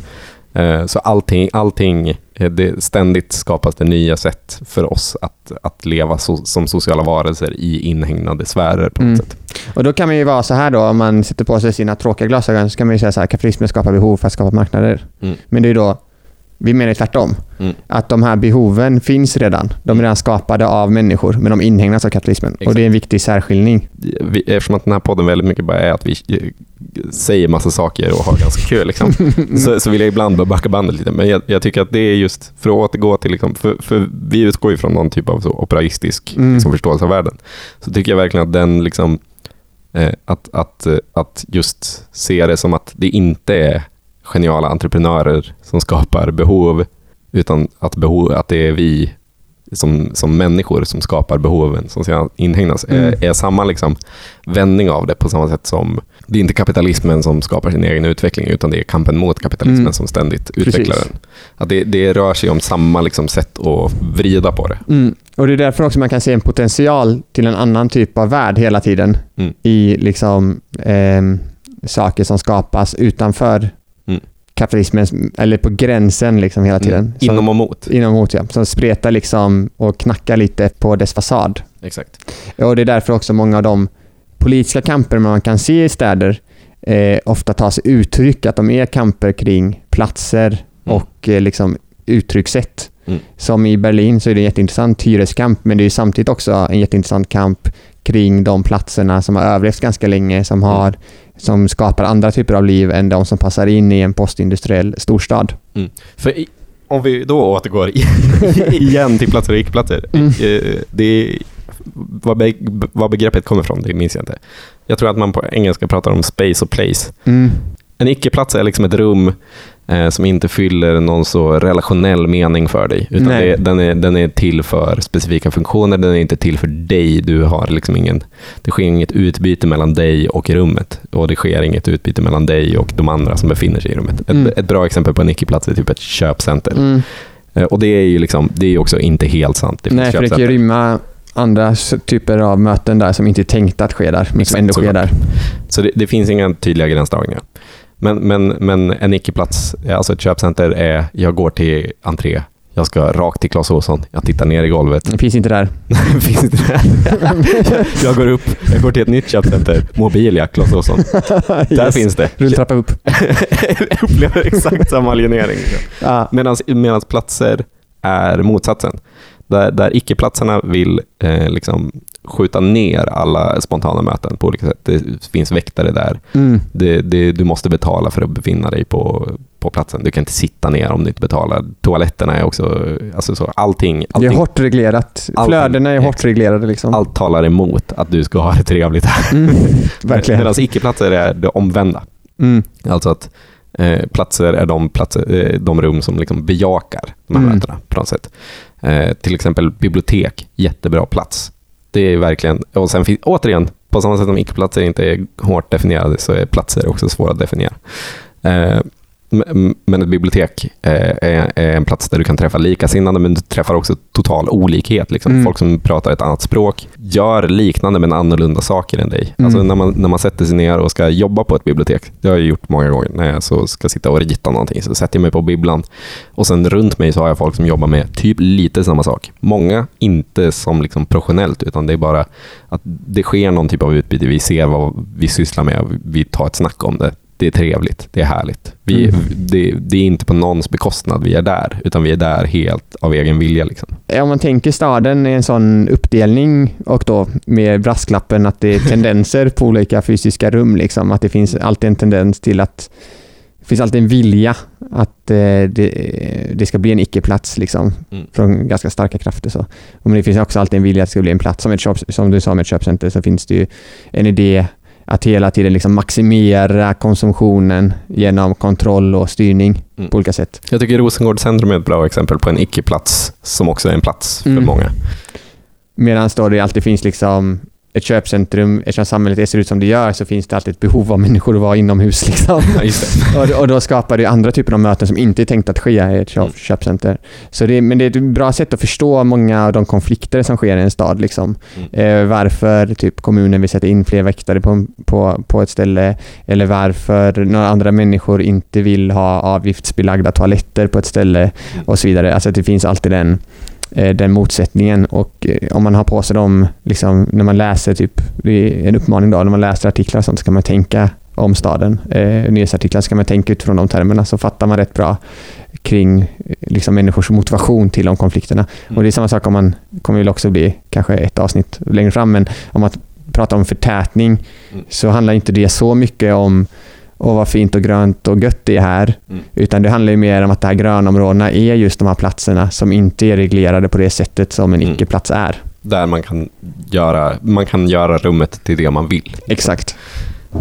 Eh, Så allting, allting eh, det, ständigt skapas det nya sätt för oss att, att leva so, som sociala varelser i inhägnade sfärer på något Mm. sätt. Och då kan man ju vara så här då, om man sätter på sig sina tråkiga glasögon, så kan man ju säga så här, kapitalismen skapar behov för att skapa marknader. Mm. Men det är då, vi menar tvärtom. Mm. Att de här behoven finns redan. De är redan skapade av människor, men de inhägnas av kapitalismen. Och Exakt. det är en viktig särskiljning. Vi, eftersom att den här podden väldigt mycket bara är att vi eh, säger massa saker och har ganska kul, liksom, <laughs> så, så vill jag ibland bara backa bandet lite. Men jag, jag tycker att det är just för att återgå till, liksom, för, för vi utgår ju från någon typ av så operaistisk Mm. liksom, förståelse av världen. Så tycker jag verkligen att den liksom, eh, att, att, eh, att just se det som att det inte är geniala entreprenörer som skapar behov, utan att, behov, att det är vi som, som människor som skapar behoven som sedan inhägnas, Mm. är, är samma liksom vändning av det på samma sätt som det är inte kapitalismen som skapar sin egen utveckling, utan det är kampen mot kapitalismen Mm. som ständigt Precis. utvecklar den. Att det, det rör sig om samma liksom sätt att vrida på det. Mm. Och det är därför också man kan se en potential till en annan typ av värld hela tiden. Mm. I liksom ehm, saker som skapas utanför Mm. kapitalismens, eller på gränsen liksom hela tiden. Mm. Som- Inom och mot. Inom hot, ja. Som spretar liksom och knackar lite på dess fasad. Exakt. Och det är därför också många av de politiska kamper man kan se i städer eh, ofta tar sig uttryck att de är kamper kring platser Mm. och eh, liksom uttryckssätt. Mm. Som i Berlin så är det en jätteintressant hyreskamp men det är samtidigt också en jätteintressant kamp kring de platserna som har överlevt ganska länge som, har, som skapar andra typer av liv än de som passar in i en postindustriell storstad. För i, om vi då återgår <laughs> igen till platser och icke-platser. Mm. Eh, Det är, vad, be, vad begreppet kommer ifrån, det minns jag inte. Jag tror att man på engelska pratar om space och place. Mm. En icke-plats är liksom ett rum eh, som inte fyller någon så relationell mening för dig. Utan det, den, är, den är till för specifika funktioner, den är inte till för dig. Du har liksom ingen, det sker inget utbyte mellan dig och rummet. Och det sker inget utbyte mellan dig och de andra som befinner sig i rummet. Ett, Mm. ett bra exempel på en icke-plats är typ ett köpcenter. Mm. Eh, Och det är ju liksom, det är också inte helt sant. Det Nej, för det kan ju rymma andra typer av möten där som inte är tänkt att ske där, men som ändå sker där. Så det, det finns inga tydliga gränsdragningar. Men, men, men en icke-plats, alltså ett köpcenter är, jag går till entré, jag ska rakt till Clas Ohlson, jag tittar ner i golvet. Det finns inte där. <laughs> Finns inte där. <laughs> jag går upp, jag går till ett nytt köpcenter, Mobilia, Clas Ohlson. <laughs> Där Yes. finns det. Rulltrappa upp. jag upplever exakt samma alienering. Ja. Medan platser är motsatsen. Där, där icke-platserna vill eh, liksom skjuta ner alla spontana möten på olika sätt. Det finns väktare där. Mm. Det, det, du måste betala för att befinna dig på, på platsen. Du kan inte sitta ner om du inte betalar. Toaletterna är också... Alltså så, allting, Det är allting, hårt reglerat. Allting. Flödena är hårt reglerade liksom. allt talar emot att du ska ha det trevligt här. Mm. <laughs> Verkligen. Medan icke-platser är det omvända. Mm. Alltså att eh, platser är de, platser, eh, de rum som liksom bejakar de här Mm. mötena på något sätt. Eh, till exempel bibliotek, jättebra plats. Det är verkligen, och sen finns, återigen, på samma sätt som icke-platser inte är hårt definierade så är platser också svåra att definiera. Eh, men ett bibliotek eh, är, en plats där du kan träffa likasinnade, men du träffar också total olikhet. Liksom. Mm. Folk som pratar ett annat språk gör liknande men annorlunda saker än dig. Mm. Alltså när, man, när man sätter sig ner och ska jobba på ett bibliotek, det har jag gjort många gånger, när jag så ska sitta och rita någonting, så sätter jag mig på bibblan och sen runt mig så har jag folk som jobbar med typ lite samma sak. Många inte som liksom professionellt, utan det är bara att det sker någon typ av utbyte. Vi ser vad vi sysslar med och vi tar ett snack om det. Det är trevligt, det är härligt. Vi, Mm. det, det är inte på någons bekostnad vi är där, utan vi är där helt av egen vilja. Liksom. Om man tänker staden i en sån uppdelning och då med brasklappen att det är tendenser på olika fysiska rum. Liksom, att det finns alltid en tendens till att det finns alltid en vilja att eh, det, det ska bli en icke-plats liksom, Mm. från ganska starka krafter. Så. Men det finns också alltid en vilja att det ska bli en plats. Som, ett köp, som du sa med ett köpcenter så finns det ju en idé att hela tiden liksom maximera konsumtionen genom kontroll och styrning Mm. på olika sätt. Jag tycker Rosengård centrum är ett bra exempel på en icke-plats som också är en plats för Mm. många. Medan då det alltid finns liksom ett köpcentrum, eftersom samhället ser ut som det gör så finns det alltid ett behov av människor att vara inomhus. <laughs> Liksom. Ja, och, då skapar det andra typer av möten som inte är tänkt att ske i ett köp, Mm. köpcenter. Så det, men det är ett bra sätt att förstå många av de konflikter som sker i en stad. Liksom. Mm. Eh, varför typ, kommunen vill sätta in fler väktare på, på, på ett ställe eller varför några andra människor inte vill ha avgiftsbelagda toaletter på ett ställe Mm. och så vidare. Alltså det finns alltid den, den motsättningen och eh, om man har på sig dem, liksom, när man läser, typ, det är en uppmaning då, när man läser artiklar och sånt ska man tänka om staden. Eh, nyhetsartiklar ska man tänka utifrån de termerna så fattar man rätt bra kring eh, liksom, människors motivation till de konflikterna. Mm. Och det är samma sak om man, kommer väl också bli kanske ett avsnitt längre fram, men om man pratar om förtätning Mm. så handlar inte det så mycket om Åh vad fint och grönt och gött det är här. Mm. Utan det handlar ju mer om att de här grönområdena är just de här platserna som inte är reglerade på det sättet som en Mm. icke-plats är. Där man kan, göra, man kan göra rummet till det man vill. Exakt.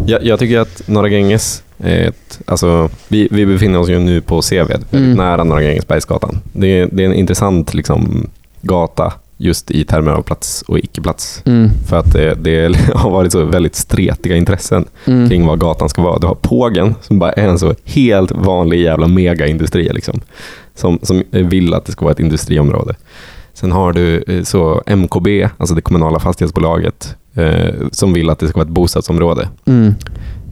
Jag, jag tycker att Norra Gränges ett, alltså, vi, vi befinner oss ju nu på Seved, Mm. nära Norra Grängesbergsgatan. Det, det är en intressant liksom, gata just i termer av plats och icke-plats. Mm. För att det, det <laughs> har varit så väldigt stretiga intressen Mm. kring vad gatan ska vara. Du har Pågen som bara är en så helt vanlig jävla megaindustri liksom. Som, som vill att det ska vara ett industriområde. Sen har du eh, så MKB, alltså det kommunala fastighetsbolaget, eh, som vill att det ska vara ett bostadsområde. Mm.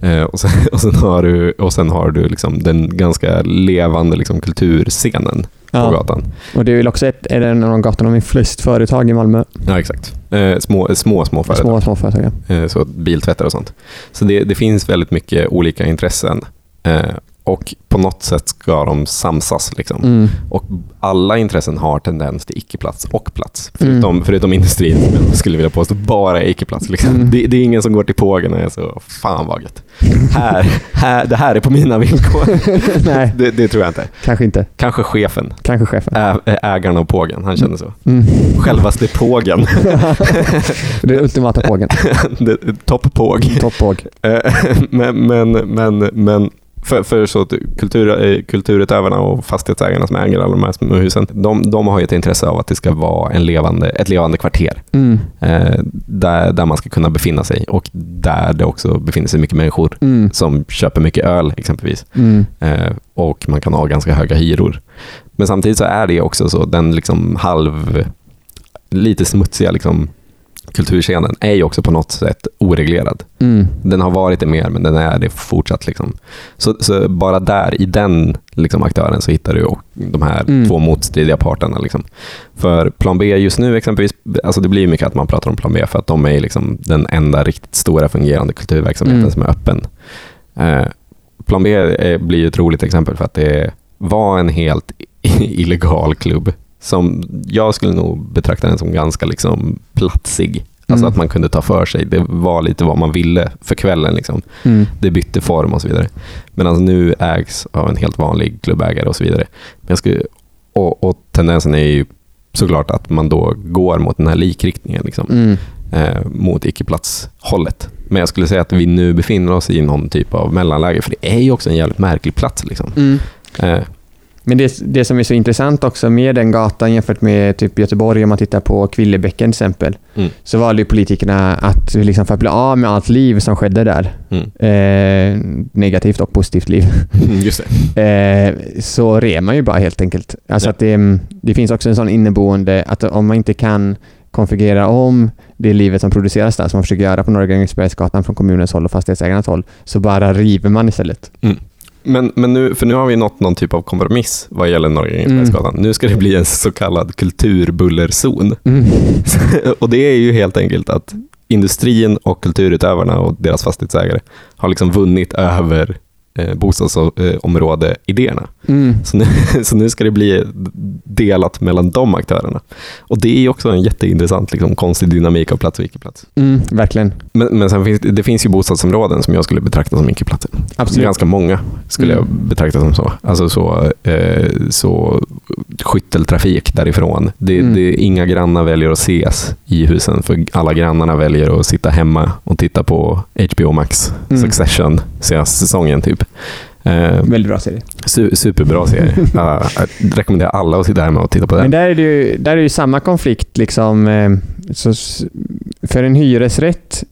Eh, och, sen, <laughs> och sen har du, och sen har du liksom den ganska levande liksom kulturscenen på Ja. gatan. Och det är väl också ett, är det en av de gatorna med flest företag i Malmö. Ja, exakt. Eh, små, små, små företag. Små, små företag. ja. Eh, så biltvättar och sånt. Så det, det finns väldigt mycket olika intressen. Eh, och på något sätt ska de samsas. Liksom. Mm. Och alla intressen har tendens till icke-plats och plats. Mm. Förutom, förutom industrin, <laughs> jag skulle vilja påstå bara är icke-plats. Liksom. Mm. Det, det är ingen som går till pågen och är så, fan vad gött. Här, här, det här är på mina villkor. <laughs> Nej, Det, det tror jag inte. kanske inte. Kanske chefen, Kanske chefen. ä, ägaren av pågen, han känner så. Mm. Självaste pågen. <laughs> det är ultimata pågen. Topp-påg. Eh, men, men, men, men för, för så att kultur, eh, kulturutövarna och fastighetsägarna som äger alla de här små husen, de, de har ju ett intresse av att det ska vara en levande, ett levande kvarter Mm. eh, där, där man ska kunna befinna sig och där det också befinner sig mycket människor Mm. som köper mycket öl exempelvis. Mm. Eh, och man kan ha ganska höga hyror. Men samtidigt så är det också så, den liksom halv, lite smutsiga liksom, kulturscenen är ju också på något sätt oreglerad. Mm. Den har varit det mer, men den är det fortsatt. Liksom. Så, så bara där, i den liksom, aktören, så hittar du de här Mm. två motstridiga parterna. Liksom. För plan B just nu exempelvis, alltså det blir mycket att man pratar om plan B, för att de är liksom den enda riktigt stora fungerande kulturverksamheten Mm. som är öppen. Eh, plan B är, blir ett roligt exempel för att det var en helt <laughs> illegal klubb som jag skulle nog betrakta den som ganska liksom platsig. Alltså Mm. att man kunde ta för sig. Det var lite vad man ville för kvällen. Liksom. Mm. Det bytte form och så vidare. Medan nu ägs av en helt vanlig klubbägare och så vidare. Men jag skulle, och, och tendensen är ju såklart att man då går mot den här likriktningen. Liksom, Mm. eh, mot icke-platshållet. Men jag skulle säga att vi nu befinner oss i någon typ av mellanläge. För det är ju också en jävligt märklig plats. Liksom. Mm. Eh, Men det, det som är så intressant också med den gatan jämfört med typ Göteborg, om man tittar på Kvillebäcken till exempel, Mm. så valde ju politikerna att liksom för att bli av med allt liv som skedde där, Mm. eh, negativt och positivt liv, det. <laughs> eh, så rev man ju bara helt enkelt. Alltså Ja. att det, det finns också en sån inneboende att om man inte kan konfigurera om det livet som produceras där, som man försöker göra på Norra Grängesbergsgatan från kommunens håll och fastighetsägarnas håll, så bara river man istället. Men, men nu, för nu har vi nått någon typ av kompromiss vad gäller Norra Grängesbergsgatan. Nu ska det bli en så kallad kulturbullerzon. Mm. <laughs> och det är ju helt enkelt att industrin och kulturutövarna och deras fastighetsägare har liksom vunnit över eh, bostadsområde-idéerna. Mm. Så nu, <laughs> så nu ska det bli delat mellan de aktörerna. Och det är också en jätteintressant liksom, konstig dynamik av plats och icke-plats. Mm, verkligen. Men, men sen finns, det finns ju bostadsområden som jag skulle betrakta som icke-platser. Absolut. Ganska många skulle Mm. jag betrakta som så. Alltså så, eh, så skytteltrafik därifrån. Det, Mm. det, inga grannar väljer att ses i husen för alla grannarna väljer att sitta hemma och titta på HBO Max Mm. Succession senaste säsongen typ. Eh, Väldigt bra serie. su, superbra serie. <laughs> uh, jag rekommenderar alla att sitta hemma och titta på den. Men där är det ju, där är det ju samma konflikt. Liksom, eh, så, för en hyresrätt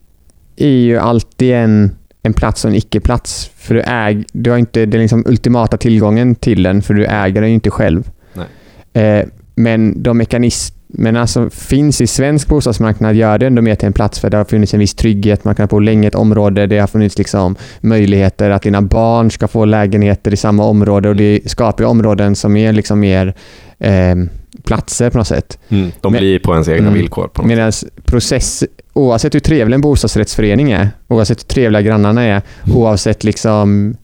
är ju alltid en, en plats och en icke-plats. För du, äg, du har inte den liksom ultimata tillgången till den, för du äger den ju inte själv. Eh, men de mekanismerna som finns i svensk bostadsmarknad gör det ändå mer till en plats för det har funnits en viss trygghet, man kan på länge i ett område, det har funnits liksom möjligheter att dina barn ska få lägenheter i samma område och det skapar områden som är liksom mer eh, platser på något sätt. Mm, de Men- blir på ens egna Mm. villkor. På något. Medan process, oavsett hur trevlig en bostadsrättsförening är, oavsett hur trevliga grannarna är, oavsett liksom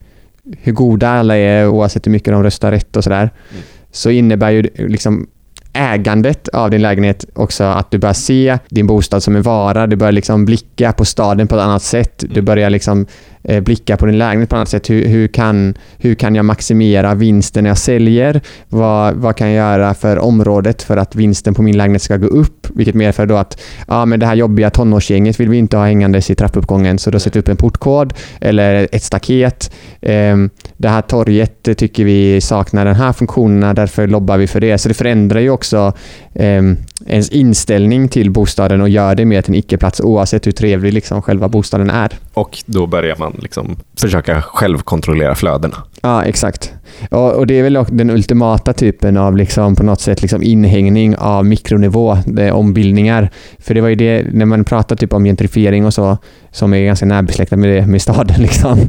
hur goda alla är, oavsett hur mycket de röstar rätt och sådär, Mm. så innebär ju liksom ägandet av din lägenhet också att du börjar se din bostad som en vara. Du börjar liksom blicka på staden på ett annat sätt. Du Mm. börjar liksom Eh, blicka på din lägenhet på annat sätt. Hur, hur, kan, hur kan jag maximera vinsten när jag säljer? Vad, vad kan jag göra för området för att vinsten på min lägenhet ska gå upp? Vilket medför då att ja, men det här jobbiga tonårsgänget vill vi inte ha hängandes i trappuppgången så då sätter vi upp en portkod eller ett staket. Ehm, det här torget tycker vi saknar den här funktionen, därför lobbar vi för det. Så det förändrar ju också ehm, ens inställning till bostaden och gör det mer till en icke-plats oavsett hur trevlig liksom själva bostaden är. Och då börjar man liksom försöka själv kontrollera flödena. Ja, exakt. Och, och det är väl den ultimata typen av liksom på något sätt liksom inhängning av mikronivå, det ombildningar. För det var ju det, när man pratar typ om gentrifiering och så, som är ganska närbesläktat med, det, med staden, <laughs> liksom,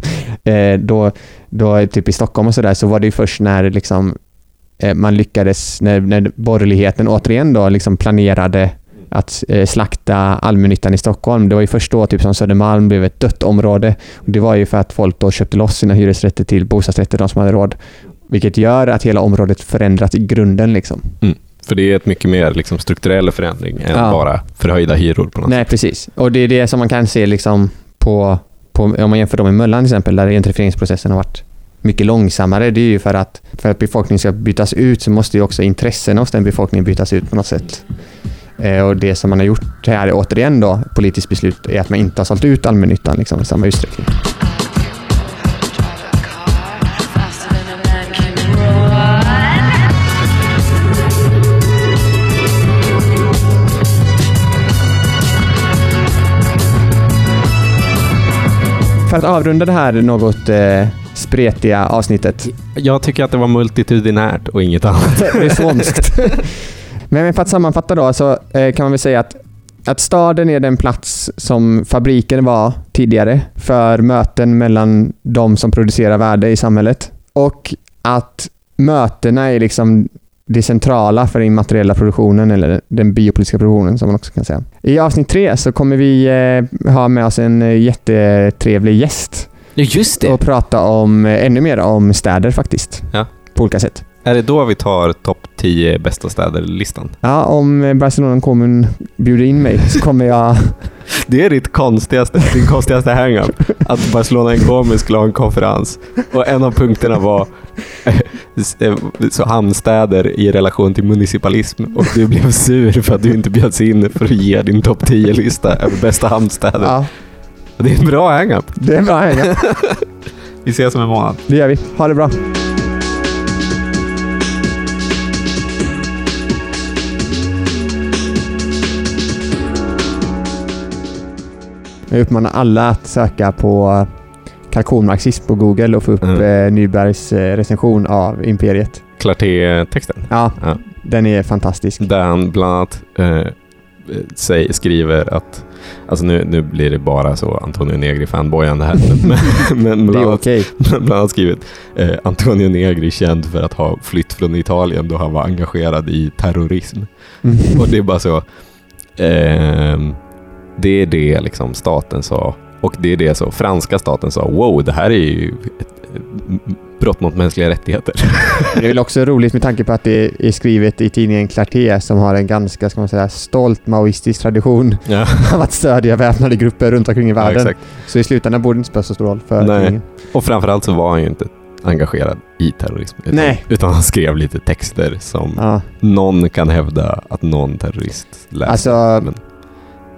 eh, då, då typ i Stockholm och sådär, så var det ju först när liksom, man lyckades, när, när borgerligheten återigen då liksom planerade att eh, slakta allmännyttan i Stockholm. Det var ju först då typ som Södermalm blev ett dött område. Och det var ju för att folk då köpte loss sina hyresrätter till bostadsrätter, de som hade råd. Vilket gör att hela området förändras i grunden. Liksom. För det är ett mycket mer liksom strukturell förändring än Ja. bara förhöjda hyror. På något Nej, precis. Och det är det som man kan se liksom på, på, om man jämför dem med Möllan till exempel, där gentrifieringsprocessen har varit mycket långsammare. Det är ju för att, för att befolkningen ska bytas ut så måste ju också intressena hos den befolkningen bytas ut på något sätt. Eh, och det som man har gjort här, återigen då, politiskt beslut, är att man inte har sålt ut allmännyttan liksom, i samma utsträckning. För att avrunda det här något eh, spretiga avsnittet. Jag tycker att det var multitudinärt och inget annat. <laughs> Det är svenskt. <laughs> Men för att sammanfatta då så eh, kan man väl säga att, att staden är den plats som fabriken var tidigare för möten mellan de som producerar värde i samhället. Och att mötena är liksom det centrala för den immateriella produktionen eller den biopolitiska produktionen som man också kan säga. I avsnitt tre så kommer vi eh, ha med oss en eh, jättetrevlig gäst Ja, just och prata om eh, ännu mer om städer faktiskt. Ja. På olika sätt. Är det då vi tar topp 10 bästa städer-listan? Ja, om eh, Barcelona kommun bjuder in mig så kommer jag... <laughs> Det är ditt konstigaste, din konstigaste hang-up. Att Barcelona Encomi skulle ha en konferens. Och en av punkterna var eh, så hamnstäder i relation till municipalism. Och du blev sur för att du inte bjöds in för att ge din topp 10-lista över bästa hamnstäder. Ja, det är en bra hang-up. Det är en bra hang-up. <laughs> vi ses om en månad. Det gör vi. Ha det bra. Jag uppmanar alla att söka på eh, kalkonmarxism på Google och få upp mm. Eh, Nybergs eh, recension av Imperiet. Clarté-texten? Ja, ja, den är fantastisk. Den, bland annat eh, skriver att alltså nu, nu blir det bara så Antonio Negri-fanboyande här, men, men <laughs> Det är bland, okej. <laughs> bland annat skrivit eh, Antonio Negri känd för att ha flytt från Italien då han var engagerad i terrorism. Mm. Och det är bara så, ehm, det är det liksom staten sa. Och det är det så franska staten sa, wow, det här är ju ett, brott mot mänskliga rättigheter. Det är väl också roligt med tanke på att det är skrivet i tidningen Clarté som har en ganska, ska man säga, stolt maoistisk tradition ja, <laughs> av att stödja väpnade grupper runt omkring i ja, världen. exakt. så i slutändan borde det inte spela så stor roll för Nej. tidningen. Och framförallt så var han ju inte engagerad i terrorism. Utan, Nej. utan han skrev lite texter som Ja. någon kan hävda att någon terrorist läste. Alltså, Men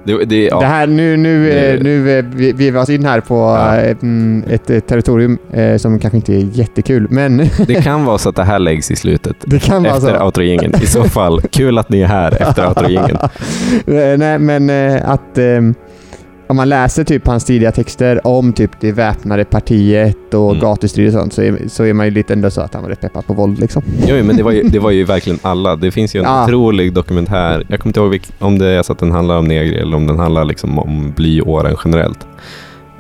det, det, ja, Det här, nu, nu, eh, Det- nu eh, vi, oss in här på Ja. eh, mm, ett eh, territorium eh, som kanske inte är jättekul, men <laughs> det kan vara så att det här läggs i slutet. det kan vara Efter outrojingeln. I så fall, kul att ni är här efter outrojingeln. Eh, <laughs> Nej, men eh, att eh, om man läser typ hans tidiga texter om typ det väpnade partiet och Mm. gatustrid och sånt så är, så är man ju lite ändå så att han var rätt peppad på våld liksom. Jo, men det var, ju, <laughs> det var ju verkligen alla. Det finns ju en Ja. otrolig dokumentär. Jag kommer inte ihåg vilk, om det är så att den handlar om Negri eller om den handlar liksom om blyåren generellt.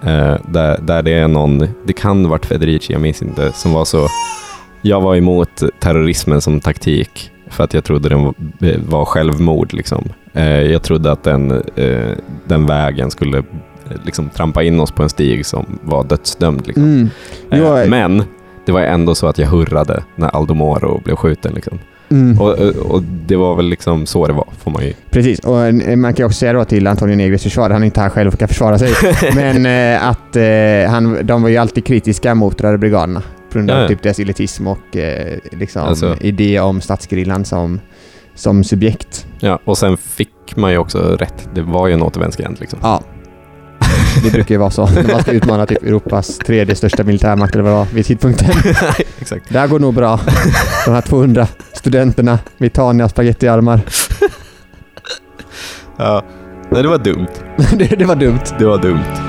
Eh, där, där det är någon, det kan ha varit Federici, jag minns inte, som var så... Jag var emot terrorismen som taktik för att jag trodde den var, självmord. Liksom. Eh, jag trodde att den, eh, den vägen skulle eh, liksom, trampa in oss på en stig som var dödsdömd. Liksom. Mm. Jo, Men det var ändå så att jag hurrade när Aldo Moro blev skjuten. Liksom. Mm. Och, och, det var väl liksom så det var, får man ju... Precis, och man kan också säga då till Antonio Negris försvar, han är inte här själv och kan försvara sig, <laughs> men att han, de var ju alltid kritiska mot Röda brigaderna på grund av Ja, typ deras elitism och eh, liksom Alltså- idé om statsgerillan som, som subjekt. Ja, och sen fick man ju också rätt. Det var ju en återvändsgränd. Liksom. Ja. Det brukar ju vara så när man ska utmana typ Europas tredje största militärmakt eller vad det var vid tidpunkten. <laughs> Exakt. Det här går nog bra. De här 200 studenterna med taniga spagettiarmar. Ja. Nej, det var dumt. <laughs> det, det var dumt. Det var dumt.